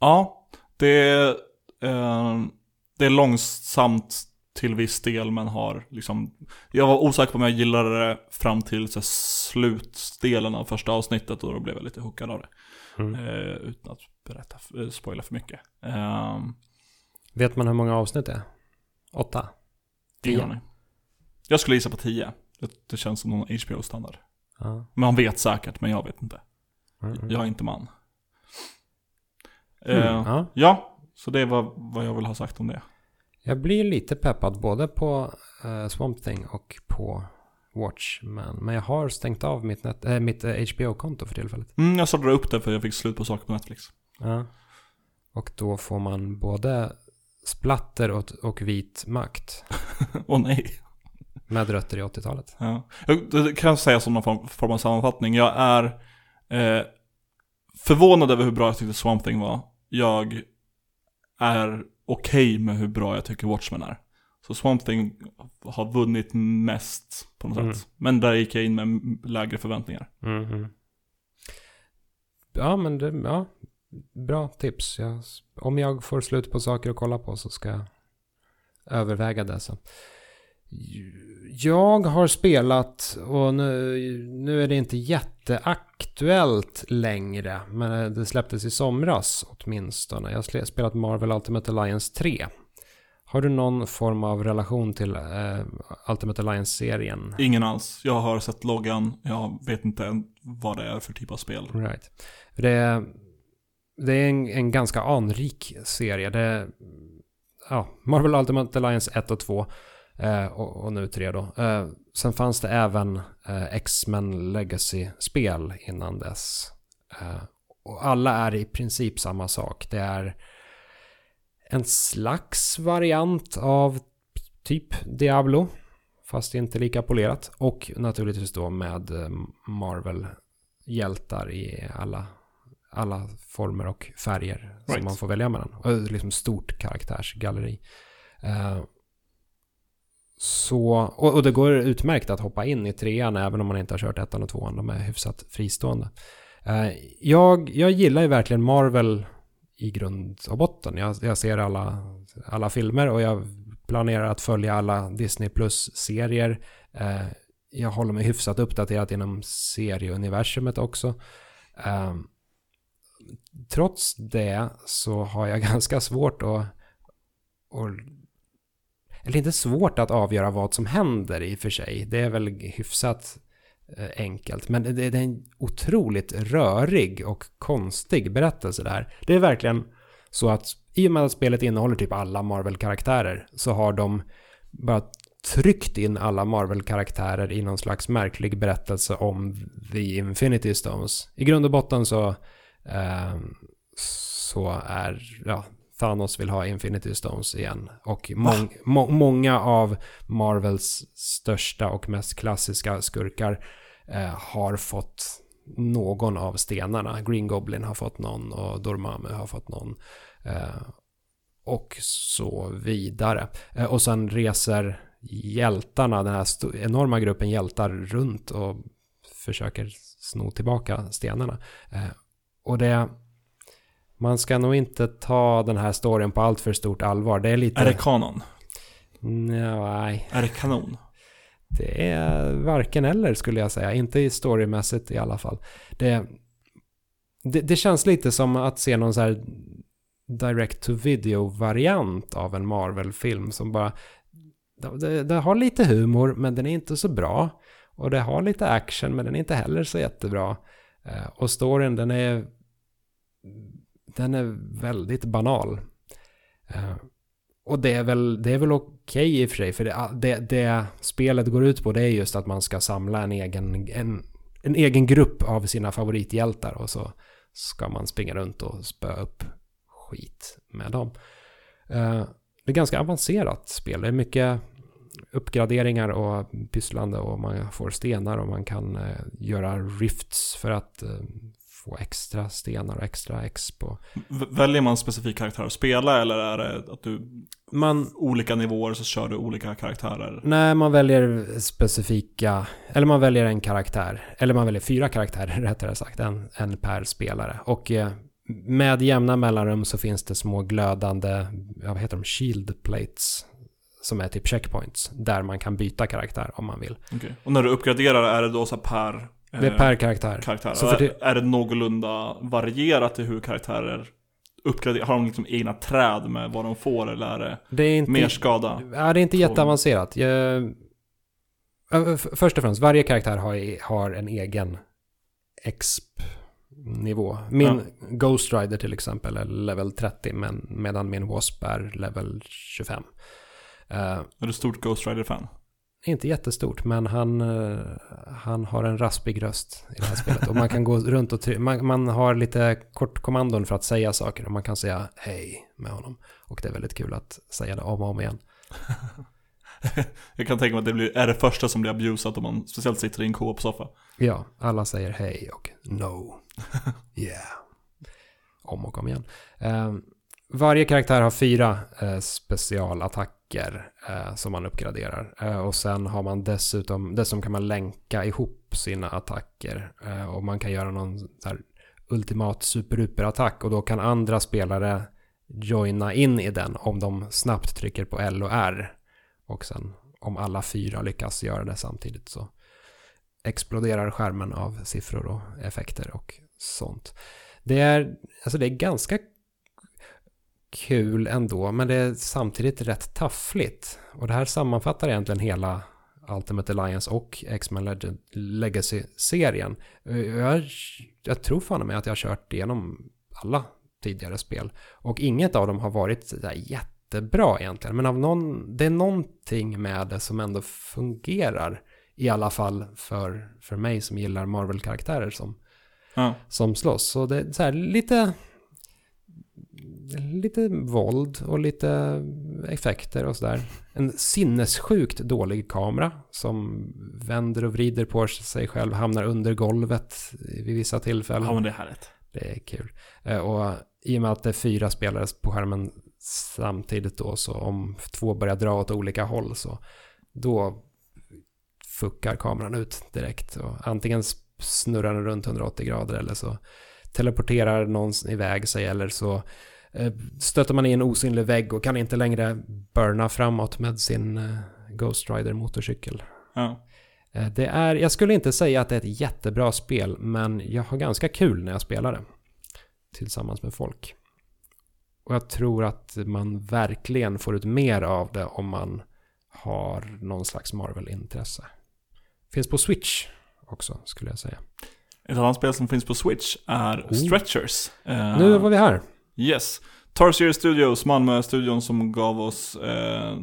ja, det eh, det är långsamt till viss del men har liksom Jag var osäker på om jag gillade det fram till så här, slutdelen av första avsnittet och då blev jag lite hookad av det. Mm. Eh, utan att berätta, eh, spoila för mycket. Eh, Vet man hur många avsnitt det är? Åtta? Tio? Jag skulle gissa på 10. Det, det känns som någon HBO-standard. Ja. Man vet säkert, men jag vet inte. Mm, mm. Jag är inte man. Eh, ja. Så det var vad jag vill ha sagt om det. Jag blir lite peppad både på eh, Swamp Thing och på Watchmen. Men jag har stängt av mitt, net- eh, mitt eh, HBO-konto för tillfället. Mm, jag startade upp det för jag fick slut på saker på Netflix. Ja. Och då får man både splatter och, och vit makt Åh nej. med rötter i 80-talet. Ja. Jag kan säga som någon form, form av sammanfattning. Jag är eh, förvånad över hur bra jag tyckte Swamp Thing var. Jag är okej med hur bra jag tycker Watchmen är. Så Swamp Thing har vunnit mest på något Mm. sätt. Men där gick jag in med lägre förväntningar. Mhm. Ja, men det, ja, bra tips. Jag, om jag får slut på saker att kolla på så ska jag överväga det sen. Jag har spelat och nu, nu är det inte jätteaktuellt längre. Men det släpptes i somras åtminstone. Jag har spelat Marvel Ultimate Alliance 3. Har du någon form av relation till eh, Ultimate Alliance-serien? Ingen alls. Jag har sett loggan. Jag vet inte vad det är för typ av spel. Right. Det är, det är en, en ganska anrik serie. Det ja, Marvel Ultimate Alliance 1 och 2 eh, och, och nu 3 då. Eh, sen fanns det även eh, X-Men Legacy-spel innan dess. Eh, och alla är i princip samma sak. Det är en slags variant av typ Diablo. Fast inte lika polerat. Och naturligtvis då med eh, Marvel hjältar i alla, alla former och färger som Right. man får välja mellan. Och liksom stort karaktärsgalleri. Eh, så, och, och det går utmärkt att hoppa in i trean även om man inte har kört ettan och tvåan. De är hyfsat fristående. Eh, jag, jag gillar ju verkligen Marvel i grund och botten. Jag, jag ser alla, alla filmer och jag planerar att följa alla Disney Plus-serier. Eh, jag håller mig hyfsat uppdaterat inom serieuniversumet också. Eh, trots det så har jag ganska svårt att, att eller inte svårt att avgöra vad som händer i och för sig. Det är väl hyfsat eh, enkelt. Men det, det är en otroligt rörig och konstig berättelse där. Det är verkligen så att i och med att spelet innehåller typ alla Marvel-karaktärer så har de bara tryckt in alla Marvel-karaktärer i någon slags märklig berättelse om The Infinity Stones. I grund och botten så, eh, så är, ja, Thanos vill ha Infinity Stones igen. Och mång, må, många av Marvels största och mest klassiska skurkar eh, har fått någon av stenarna. Green Goblin har fått någon och Dormammu har fått någon. Eh, och så vidare. Eh, och sen reser hjältarna, den här enorma gruppen hjältar runt och försöker sno tillbaka stenarna. Eh, och det... Man ska nog inte ta den här storyn på allt för stort allvar. Det är lite... Är det kanon? Nej, Är det kanon? det är varken eller skulle jag säga. Inte i storymässigt i alla fall. Det, det, det känns lite som att se någon så här direct-to-video-variant av en Marvel-film som bara... Det, det har lite humor, men den är inte så bra. Och det har lite action, men den är inte heller så jättebra. Eh, och storyn, den är... Den är väldigt banal. Eh, och det är väl, det är väl okej i och för sig, för det, det, det, spelet går ut på det är just att man ska samla en egen, en, en egen grupp av sina favorithjältar och så ska man springa runt och spöa upp skit med dem. Uh, det är ganska avancerat spel. Det är mycket uppgraderingar och pysslande och man får stenar och man kan uh, göra rifts för att uh, få extra stenar och extra X på. Väljer man specifik karaktär att spela eller är det att du man, olika nivåer så kör du olika karaktärer? Nej, man väljer specifika, eller man väljer en karaktär, eller man väljer fyra karaktärer rättare sagt, en, en per spelare. Och eh, med jämna mellanrum så finns det små glödande, vad heter de, shield plates som är typ checkpoints där man kan byta karaktär om man vill. Okay. Och när du uppgraderar är det då så per det är per karaktär. karaktär. Så det... Är det någorlunda varierat i hur karaktärer uppgraderar? Har de liksom egna träd med vad de får eller är det, det är inte, mer skada? Ja, det är inte jätteavancerat. Jag... Först och främst, varje karaktär har, har en egen exp-nivå. Min ja. Ghost Rider till exempel är level 30, men medan min Wasp är level 25. Uh, är du stort Ghost Rider-fan? inte jättestort, men han, eh, han har en raspig röst i det här spelet. Och man kan gå runt och man, man har lite kortkommandon för att säga saker. Och man kan säga hej med honom. Och det är väldigt kul att säga det om och om igen. Jag kan tänka mig att det blir, är det första som blir abusat om man speciellt sitter i en co-op-soffa. Ja, alla säger hej och no. Yeah. Om och om igen. Eh, varje karaktär har fyra eh, specialattacker böcker eh, som man uppgraderar. Eh, och sen har man dessutom, dessutom kan man länka ihop sina attacker. Eh, och man kan göra någon så ultimat super-attack och då kan andra spelare joina in i den om de snabbt trycker på L och R. Och sen om alla fyra lyckas göra det samtidigt så exploderar skärmen av siffror och effekter och sånt. Det är, alltså det är ganska kul ändå, men det är samtidigt rätt taffligt. Och det här sammanfattar egentligen hela Ultimate Alliance och X-Men Legacy-serien. Jag, jag, tror fan med att jag har kört igenom alla tidigare spel. Och inget av dem har varit så jättebra egentligen. Men av någon, det är någonting med det som ändå fungerar. I alla fall för, för mig som gillar Marvel-karaktärer som, ja. som slåss. Så det är så här, lite lite våld och lite effekter och sådär. En sinnessjukt dålig kamera som vänder och vrider på sig själv, hamnar under golvet vid vissa tillfällen. Ja, men det är härligt. Det är kul. Eh, och i och med att det är fyra spelare på skärmen samtidigt då, så om två börjar dra åt olika håll så då fuckar kameran ut direkt. Och antingen snurrar den runt 180 grader eller så teleporterar någon iväg sig eller så stöter man i en osynlig vägg och kan inte längre burna framåt med sin eh, Ghost Rider motorcykel. Ja. Eh, det är, jag skulle inte säga att det är ett jättebra spel, men jag har ganska kul när jag spelar det. Tillsammans med folk. Och jag tror att man verkligen får ut mer av det om man har någon slags Marvel-intresse. Finns på Switch också, skulle jag säga. Ett annat spel som finns på Switch är oh. Stretchers. Nu var vi här. Yes. Tarsier Studios, Malmö-studion som gav oss... Eh,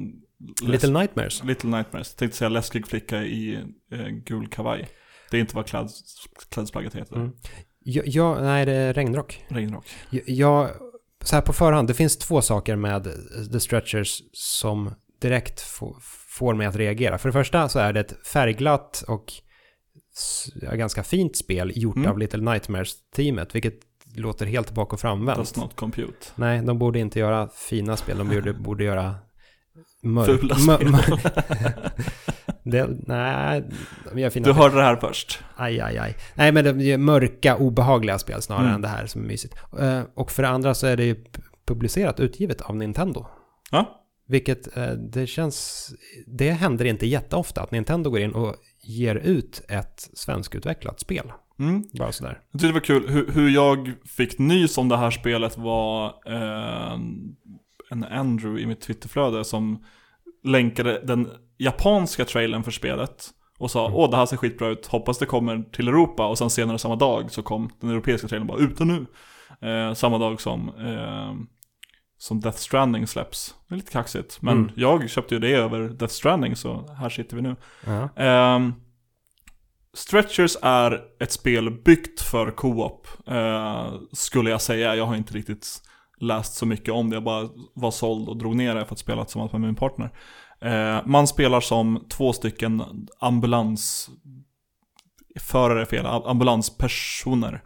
Little Nightmares. Little Nightmares. Tänkte säga läskig flicka i eh, gul kavaj. Det är inte vad kläds, klädesplagget heter. Mm. Ja, ja, nej, det är regnrock. Regnrock. Ja, så här på förhand, det finns två saker med The Stretchers som direkt får mig att reagera. För det första så är det ett färgglatt och ganska fint spel gjort mm. av Little Nightmares-teamet, vilket låter helt bak och framvänt. Does not compute. Nej, de borde inte göra fina spel, de borde, borde göra mörk... Fula spel. det, nej, de gör fina Du hörde det här först. Aj, aj, aj. Nej, men de gör mörka, obehagliga spel snarare mm. än det här som är mysigt. Eh, och för det andra så är det ju publicerat, utgivet av Nintendo. Ja. Vilket, eh, det känns, det händer inte jätteofta att Nintendo går in och ger ut ett svenskutvecklat spel. Mm. Bara sådär. Jag tyckte det var kul, hur, hur jag fick nys om det här spelet var eh, en Andrew i mitt Twitterflöde som länkade den japanska trailern för spelet och sa åh det här ser skitbra ut, hoppas det kommer till Europa och sen senare samma dag så kom den europeiska trailern bara ute nu. Eh, samma dag som, eh, som Death Stranding släpps. Det är lite kaxigt, men Mm. jag köpte ju det över Death Stranding så här sitter vi nu. Ja. Ehm, Stretchers är ett spel byggt för co-op, eh, skulle jag säga. Jag har inte riktigt läst så mycket om det, jag bara var såld och drog ner det för att spela tillsammans med min partner. Eh, man spelar som två stycken ambulans... Förare är fel, am- ambulanspersoner.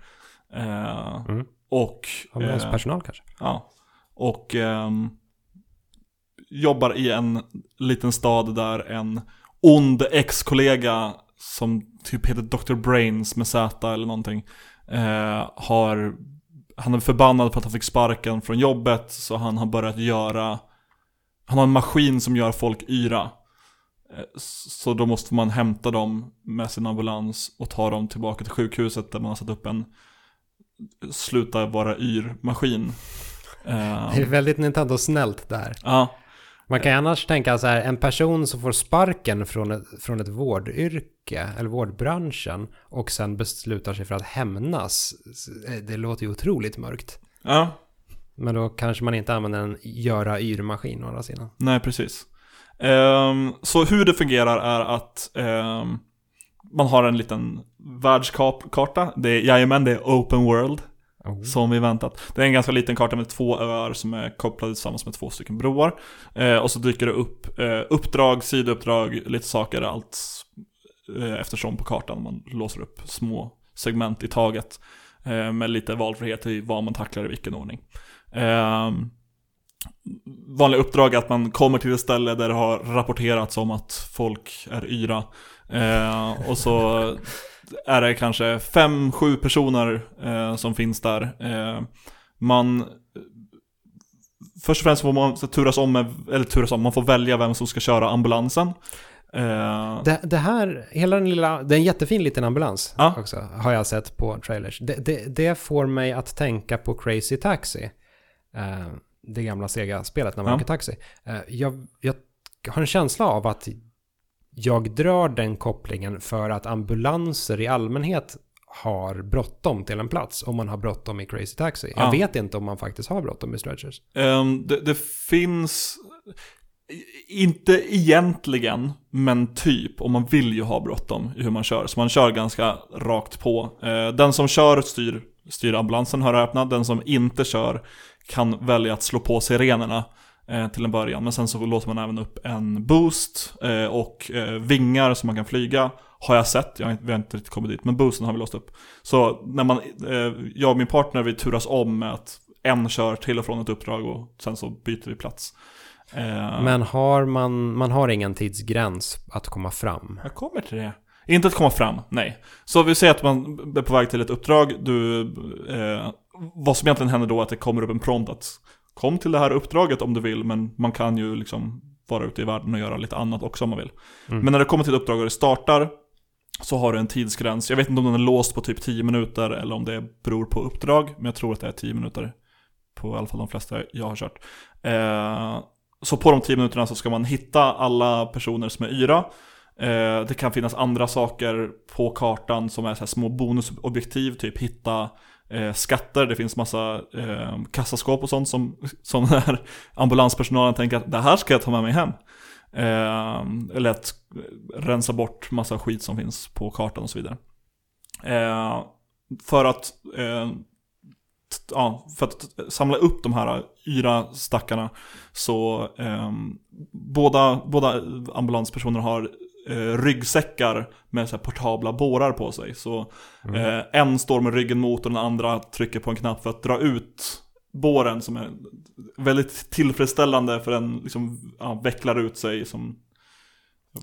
Eh, Mm. Och... eh, Ambulanspersonal kanske? Ja. Och ehm, jobbar i en liten stad där en ond ex-kollega som typ heter Dr. Brains med Z eller någonting. Eh, har, han är förbannad för att han fick sparken från jobbet så han har börjat göra, han har en maskin som gör folk yra. Eh, Så då måste man hämta dem med sin ambulans och ta dem tillbaka till sjukhuset där man har satt upp en sluta vara yr-maskin. Eh, Det är väldigt Nintendo-snällt där. Ja, Man kan ju annars tänka så här, en person som får sparken från ett, från ett vårdyrke, eller vårdbranschen, och sen beslutar sig för att hämnas. Det låter ju otroligt mörkt. ja, Men då kanske man inte använder en göra yr-maskin å andra sidan. nej precis. Ehm, så hur det fungerar är att ehm, man har en liten världskarta. Det är, jajamän, det är open world. Oh. Som vi väntat. Det är en ganska liten karta med två öar som är kopplade tillsammans med två stycken broar. Eh, och så dyker det upp eh, uppdrag, sidouppdrag, lite saker, allt eh, eftersom på kartan. Man låser upp små segment i taget. Eh, med lite valfrihet i vad man tacklar i vilken ordning. Eh, vanliga uppdrag är att man kommer till ett ställe där det har rapporterats om att folk är yra. Eh, och så är det kanske fem, sju personer eh, som finns där. Eh, man Först och främst får man turas om, med, eller turas om, man får välja vem som ska köra ambulansen. Eh, Det, det här, hela den lilla, det är en jättefin liten ambulans Ja. också, har jag sett på trailers. Det, det, det får mig att tänka på Crazy Taxi. Eh, det gamla Sega-spelet när man Ja. åker taxi. Eh, jag, jag har en känsla av att jag drar den kopplingen för att ambulanser i allmänhet har bråttom till en plats om man har bråttom i Crazy Taxi. Jag Ja. vet inte om man faktiskt har bråttom i Stretchers. Ehm, det, det finns, inte egentligen, men typ. Och man vill ju ha bråttom i hur man kör. Så man kör ganska rakt på. Eh, den som kör styr, styr ambulansen, hör och häpna. Den som inte kör kan välja att slå på sirenerna till en början. Men sen så låter man även upp en boost eh, och eh, vingar som man kan flyga. Har jag sett, jag har inte, vi har inte riktigt kommit dit. Men boosten har vi låst upp. Så när man, eh, jag och min partner vi turas om med att en kör till och från ett uppdrag och sen så byter vi plats. Eh, Men har man, man har ingen tidsgräns att komma fram. Jag kommer till det. Inte att komma fram, nej. Så vi säger att man är på väg till ett uppdrag, du, eh, vad som egentligen händer då är att det kommer upp en prompt att kom till det här uppdraget om du vill, men man kan ju liksom vara ute i världen och göra lite annat också om man vill. Mm. Men när det kommer till ett uppdrag och det startar, så har du en tidsgräns. Jag vet inte om den är låst på typ 10 minuter eller om det beror på uppdrag, men jag tror att det är 10 minuter. På i alla fall de flesta jag har kört. Eh, så på de 10 minuterna så ska man hitta alla personer som är yra. Eh, det kan finnas andra saker på kartan som är så små bonusobjektiv, typ hitta eh, skatter, det finns massa eh, kassaskåp och sånt som, som när ambulanspersonalen tänker att det här ska jag ta med mig hem. Eh, eller att rensa bort massa skit som finns på kartan och så vidare. Eh, för att eh, ja, för att samla upp de här yra stackarna så eh, båda, båda ambulanspersoner har eh, ryggsäckar med så portabla bårar på sig. Så eh, en står med ryggen mot och den andra trycker på en knapp för att dra ut båren som är väldigt tillfredsställande för den liksom, ja, vecklar ut sig som,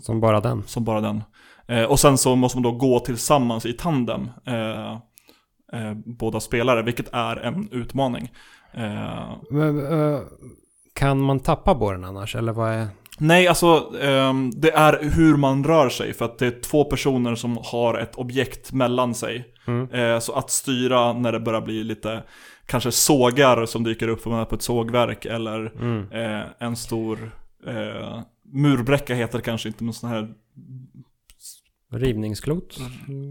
Som bara den. som bara den. Eh, och sen så måste man då gå tillsammans i tandem, eh, eh, båda spelare, vilket är en utmaning. Eh, Men, eh, kan man tappa båren annars? Eller vad är... Nej, alltså ehm, det är hur man rör sig. För att det är två personer som har ett objekt mellan sig. Mm. Eh, så att styra när det börjar bli lite, kanske sågar som dyker upp om man är på ett sågverk. Eller Mm. eh, en stor eh, murbräcka heter det kanske inte, men sån här Rivningsklot?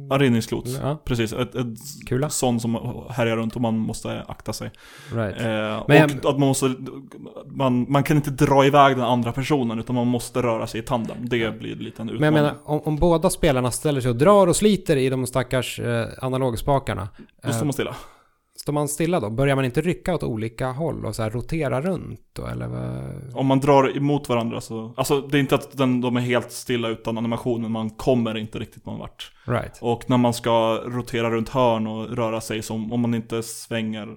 arinningsklot. Ja, Precis, ett, ett kula. sån som härjar runt och man måste akta sig. Right. Eh, Men och jag- att man måste, man, man kan inte dra iväg den andra personen utan man måste röra sig i tandem. Det blir lite en Men utmaning. jag menar, om, om båda spelarna ställer sig och drar och sliter i de stackars eh, analogspakarna. Då står Eh, man stilla. Står man stilla då? Börjar man inte rycka åt olika håll och så här rotera runt då? Eller? Om man drar emot varandra så, alltså det är inte att den, de är helt stilla utan animationen, man kommer inte riktigt någon vart. Right. Och när man ska rotera runt hörn och röra sig som, om man inte svänger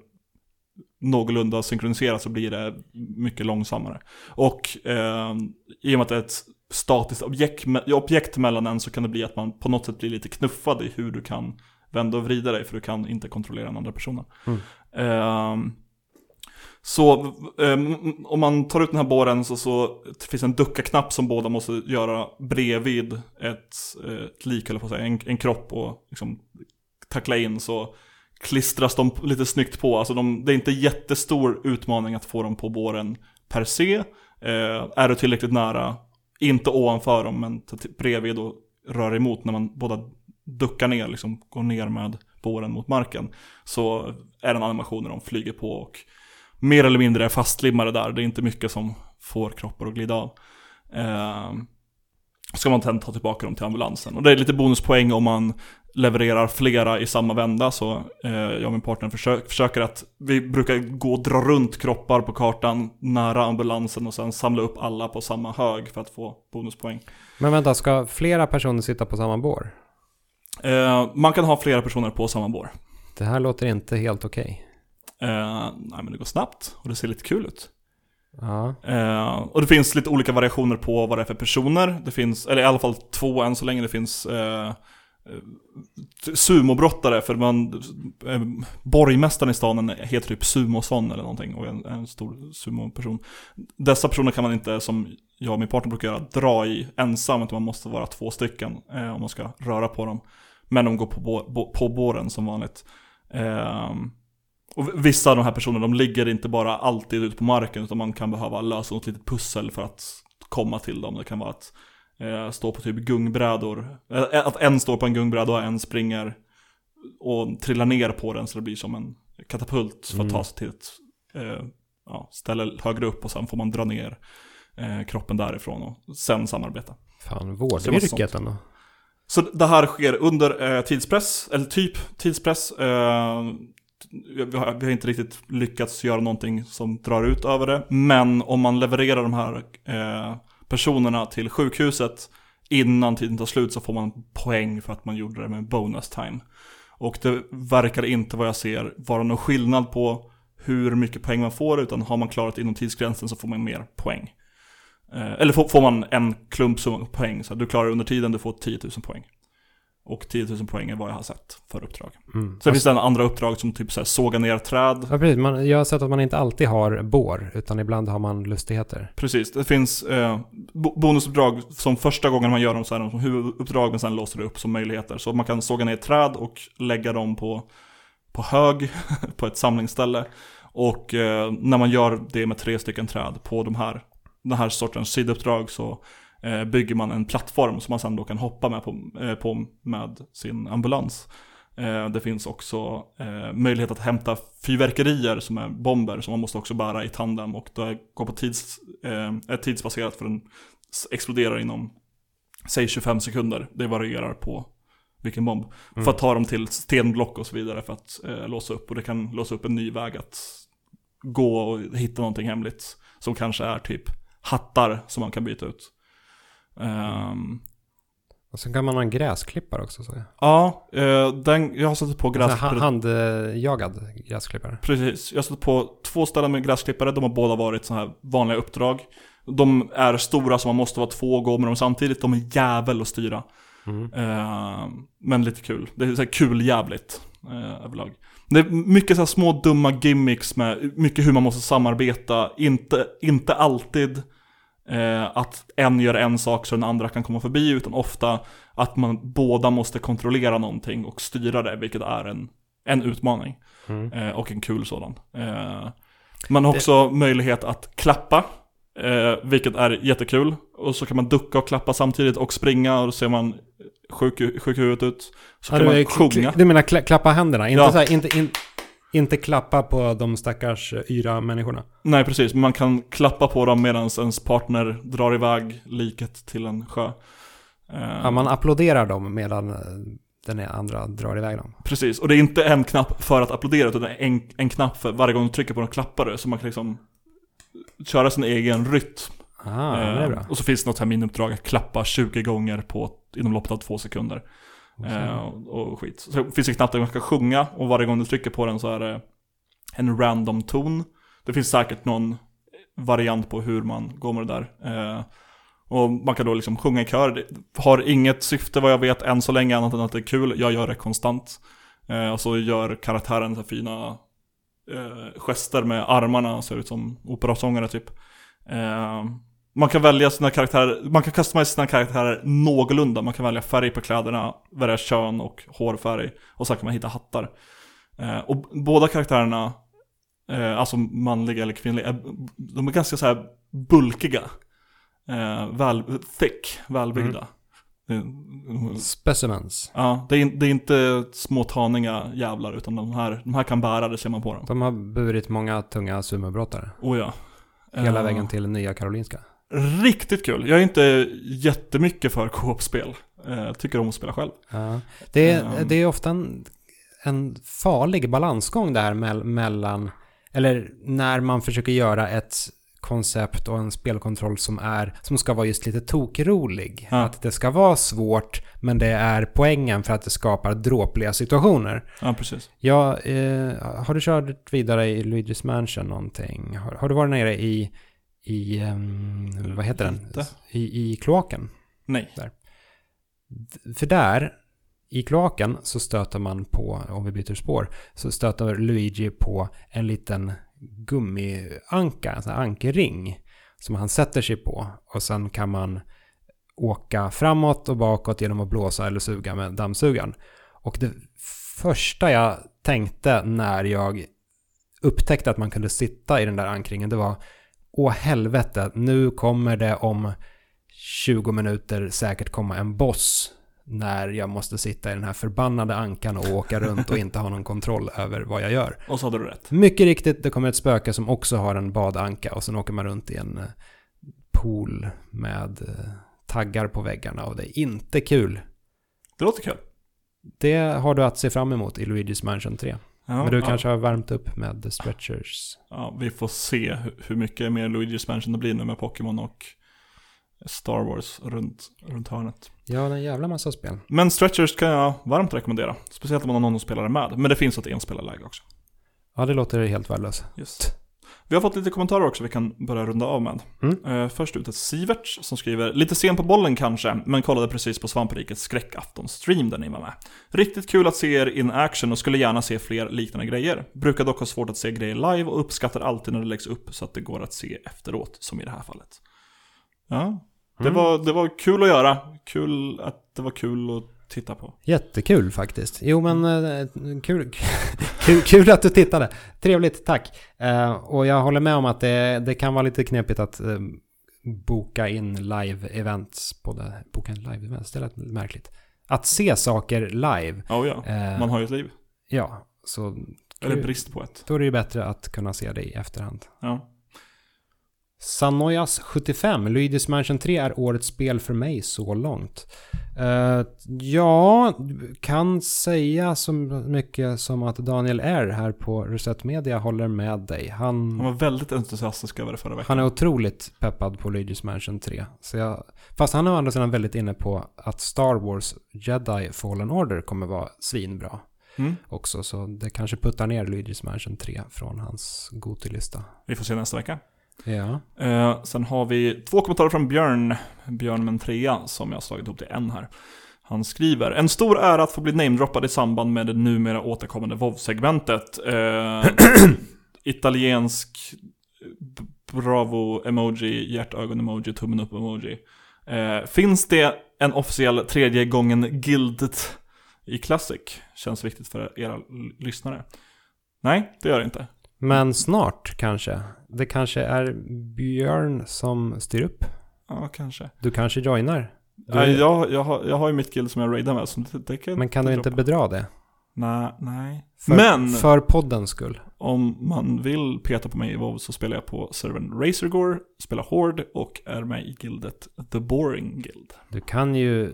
någorlunda synkroniserat så blir det mycket långsammare. Och eh, i och med att det är ett statiskt objekt, objekt mellan en så kan det bli att man på något sätt blir lite knuffad i hur du kan vända och vrida dig för du kan inte kontrollera den andra personen. Mm. Eh, så eh, om man tar ut den här båren så, så finns en ducka-knapp som båda måste göra bredvid ett, ett lik, eller på säga, en, en kropp och liksom tackla in så klistras de lite snyggt på. Alltså de, det är inte jättestor utmaning att få dem på båren per se. Eh, är du tillräckligt nära, inte ovanför dem, men bredvid och rör emot när man båda duckar ner, liksom går ner med båren mot marken. Så är den animationen de flyger på och mer eller mindre är fastlimmade där. Det är inte mycket som får kroppar att glida av. Eh, ska man sedan ta tillbaka dem till ambulansen. Och det är lite bonuspoäng om man levererar flera i samma vända. Så eh, jag och min partner försöker, försöker att, vi brukar gå och dra runt kroppar på kartan nära ambulansen och sen samla upp alla på samma hög för att få bonuspoäng. Men vänta, ska flera personer sitta på samma bår? Eh, man kan ha flera personer på samma bår. Det här låter inte helt okej. Eh, nej men det går snabbt och det ser lite kul ut. Ja. Eh, och det finns lite olika variationer på vad det är för personer. Det finns, eller i alla fall två än så länge. Det finns eh, Eh, sumobrottare, för man, eh, borgmästaren i staden heter typ Sumoson eller någonting och är en, en stor sumoperson. Dessa personer kan man inte, som jag och min partner brukar göra, dra i ensam, utan man måste vara två stycken eh, om man ska röra på dem. Men de går på, bo, på båren som vanligt. Eh, och vissa av de här personerna, de ligger inte bara alltid ute på marken, utan man kan behöva lösa något litet pussel för att komma till dem. Det kan vara att eh, stå på typ gungbrädor, eh, att en står på en gungbräda och en springer och trillar ner på den så det blir som en katapult för att Mm. ta sig till ett eh, ja, ställe högre upp och sen får man dra ner kroppen därifrån och sen samarbeta. Fan, vårdyrket ändå. Så det här sker under eh, tidspress, eller typ tidspress. Eh, vi, har, vi har inte riktigt lyckats göra någonting som drar ut över det. Men om man levererar de här eh, personerna till sjukhuset innan tiden tar slut så får man poäng för att man gjorde det med bonus time. Och det verkar inte vad jag ser vara någon skillnad på hur mycket poäng man får, utan har man klarat inom tidsgränsen så får man mer poäng. Eh, eller får, får man en klump poäng, så att du klarar under tiden, du får 10 000 poäng. Och 10 000 poäng är vad jag har sett för uppdrag. Mm. Sen finns det andra uppdrag som typ så här, såga ner träd. Ja, precis. Man, jag har sett att man inte alltid har bår, utan ibland har man lustigheter. Precis, det finns eh, bo- bonusuppdrag som första gången man gör dem så är de som huvuduppdrag men sen låser det upp som möjligheter. Så man kan såga ner träd och lägga dem på, på hög på ett samlingsställe. Och eh, när man gör det med tre stycken träd på de här, den här sortens sidouppdrag så bygger man en plattform som man sen då kan hoppa med på, eh, på med sin ambulans. Eh, det finns också eh, möjlighet att hämta fyrverkerier som är bomber som man måste också bära i tandem och det går på tids, eh, är tidsbaserat för den exploderar inom säg 25 sekunder. Det varierar på vilken bomb. Mm. För att ta dem till stenblock och så vidare för att eh, låsa upp och det kan låsa upp en ny väg att gå och hitta någonting hemligt. Som kanske är typ hattar som man kan byta ut. Ehm, Och sen kan man ha en gräsklippare också. Så. ja, eh, den, jag har satt på Så här gräsklippare. handjagad gräsklippare. Precis, jag har stött på två ställen med gräsklippare, de har båda varit sådana här vanliga uppdrag. De är stora så man måste vara två och gå med dem samtidigt, de är jävel att styra. Mm. Eh, men lite kul, det är så här kul jävligt eh, överlag. Det är mycket så här små dumma gimmicks med mycket hur man måste samarbeta, inte, inte alltid eh, att en gör en sak så den andra kan komma förbi, utan ofta att man båda måste kontrollera någonting och styra det, vilket är en, en utmaning. Mm. Eh, och en kul sådan. Eh, man har också möjlighet att klappa, eh, vilket är jättekul. Och så kan man ducka och klappa samtidigt och springa och då ser man sjuk, sjuk huvudet ut. Så Ja, kan du, man sjunga. du menar kla- klappa händerna? Inte, Ja. så här, inte, in, inte klappa på de stackars eh, yra människorna? Nej precis, man kan klappa på dem medan ens partner drar iväg liket till en sjö. Eh, Ja, man applåderar dem medan eh, den andra drar iväg dem. Precis, och det är inte en knapp för att applådera utan en, en knapp för varje gång du trycker på den klappar du. Så man kan liksom köra sin egen rytm. Ah, men det är Eh, bra. och så finns det något här miniuppdrag att klappa 20 gånger på, inom loppet av två sekunder. Eh, och, och skit. Så det finns en knapp där man ska sjunga och varje gång du trycker på den så är det en random ton. Det finns säkert någon variant på hur man går med det där. Eh, och man kan då liksom sjunga i kör. Det har inget syfte vad jag vet än så länge annat än att det är kul. Jag gör det konstant. Eh, och så gör karaktären så här fina eh, gester med armarna, ser ut som operasångare typ. Eh, man kan välja sina karaktärer, man kan customize sina karaktärer någorlunda. Man kan välja färg på kläderna, välja kön och hårfärg. Och så kan man hitta hattar. Eh, och båda karaktärerna, eh, alltså manliga eller kvinnliga, är, de är ganska så här bulkiga. Eh, väl, thick, välbyggda. Det- Specimens. Ja, det är, det är inte små taniga jävlar, utan de här, de här kan bära, det ser man på dem. De har burit många tunga sumobrottare. Oh ja. Hela Eh, vägen till Nya Karolinska. Riktigt kul. Jag är inte jättemycket för co-op-spel. Eh, tycker om att spela själv. Ja. Det, är, Ehm. det är ofta en, en farlig balansgång där mell- mellan, eller när man försöker göra ett koncept och en spelkontroll som är, som ska vara just lite tokrolig. Ja. Att det ska vara svårt, men det är poängen för att det skapar dråpliga situationer. Ja, precis. Ja, eh, har du kört vidare i Luigi's Mansion någonting? Har, har du varit nere i, i ehm, vad heter den? I, I kloaken? Nej. För där, i kloaken, så stöter man på, om vi byter spår, så stöter Luigi på en liten gummianka, en sån här ankerring, som han sätter sig på. Och sen kan man åka framåt och bakåt genom att blåsa eller suga med dammsugaren. Och det första jag tänkte när jag upptäckte att man kunde sitta i den där ankringen, det var Åh helvete, nu kommer det om 20 minuter säkert komma en boss när jag måste sitta i den här förbannade ankan och åka runt och inte ha någon kontroll över vad jag gör. Och så hade du rätt. Mycket riktigt, det kommer ett spöke som också har en badanka och sen åker man runt i en eh, pool med eh, taggar på väggarna och det är inte kul. Det låter kul. Det har du att se fram emot i Luigi's Mansion 3. Ja, Men du ja. kanske har värmt upp med The Stretchers. Ja, vi får se hur- mycket mer Luigi's Mansion det blir nu med Pokémon och Star Wars runt, runt hörnet. Ja, det är en jävla massa spel. Men Stretchers kan jag varmt rekommendera. Speciellt om man har någon som spelar med. Men det finns ett enspelarläge också. Ja, det låter helt värdelöst. Just. Vi har fått lite kommentarer också vi kan börja runda av med. Mm. Eh, först ut ett Siverts som skriver Lite sen på bollen kanske, men kollade precis på Svamprikets skräckafton-stream där ni var med. Riktigt kul att se er in action och skulle gärna se fler liknande grejer. Brukar dock ha svårt att se grejer live och uppskattar alltid när det läggs upp så att det går att se efteråt, som i det här fallet. Ja, det, Mm. var, det var kul att göra. Kul att det var kul att titta på. Jättekul faktiskt. Jo men eh, kul, kul, kul att du tittade. Trevligt, tack. Eh, och jag håller med om att det, det kan vara lite knepigt att eh, boka in live-events. Boka in live-events, det lät märkligt. Att se saker live. Ja, ja. Man har ju ett liv. Ja, så Eller brist på ett. då är det ju bättre att kunna se det i efterhand. Ja. Sanoyas 75, Luigi's Mansion 3 är årets spel för mig så långt. Eh, ja, kan säga så mycket som att Daniel R här på Reset Media håller med dig. Han Han, var väldigt entusiastisk över det förra veckan. han är otroligt peppad på Luigi's Mansion 3. Så jag, fast han är å andra sidan väldigt inne på att Star Wars Jedi Fallen Order kommer vara svinbra Mm. också. Så det kanske puttar ner Luigi's Mansion 3 från hans Gotilista. Vi får se nästa vecka. Ja. Eh, sen har vi två kommentarer från Björn, Björn med en trea, som jag har slagit ihop till en här. Han skriver, en stor ära att få bli namedroppad i samband med det numera återkommande WoW-segmentet. Eh, italiensk bravo-emoji, hjärtögon-emoji, tummen upp-emoji. Eh, finns det en officiell tredje gången Gildet i Classic? Känns viktigt för era lyssnare. Nej, det gör det inte. Men snart kanske. Det kanske är Björn som styr upp. Ja, kanske. Du kanske joinar. Du, Nej, jag, jag, har, jag har ju mitt guild som jag raidar med, så det, det kan men kan du inte droppa. bedra det? Nej, nej. För, Men För poddens skull. om man vill peta på mig i WoW så spelar jag på servern Razorgore, spelar Horde och är med i gildet The Boring Guild. Du kan ju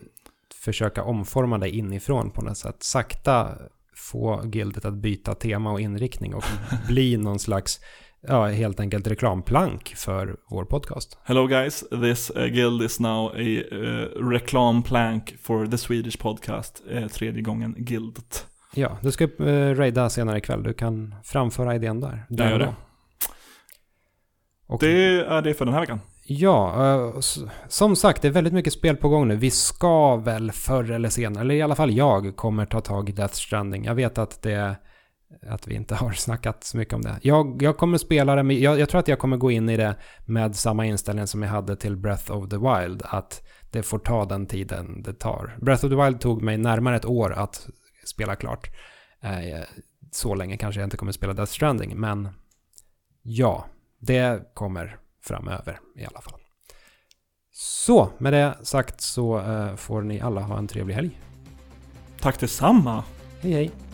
försöka omforma dig inifrån på något sätt. Sakta få gildet att byta tema och inriktning och bli någon slags, ja, helt enkelt reklamplank för vår podcast. Hello guys, this uh, guild is now a uh, reclam plank for the Swedish podcast, uh, tredje gången gildet. Ja, du ska uh, raida senare ikväll. Du kan framföra idén där. Jag där gör och det. Och Det är det för den här veckan. Ja, eh, som sagt, det är väldigt mycket spel på gång nu. Vi ska väl förr eller senare, eller i alla fall jag, kommer ta tag i Death Stranding. Jag vet att det att vi inte har snackat så mycket om det. Jag, jag kommer spela det, men jag, jag tror att jag kommer gå in i det med samma inställning som jag hade till Breath of the Wild. Att det får ta den tiden det tar. Breath of the Wild tog mig närmare ett år att spela klart. Eh, så länge kanske jag inte kommer spela Death Stranding, men ja, det kommer framöver i alla fall. Så, med det sagt så eh, får ni alla ha en trevlig helg. Tack detsamma! Hej hej!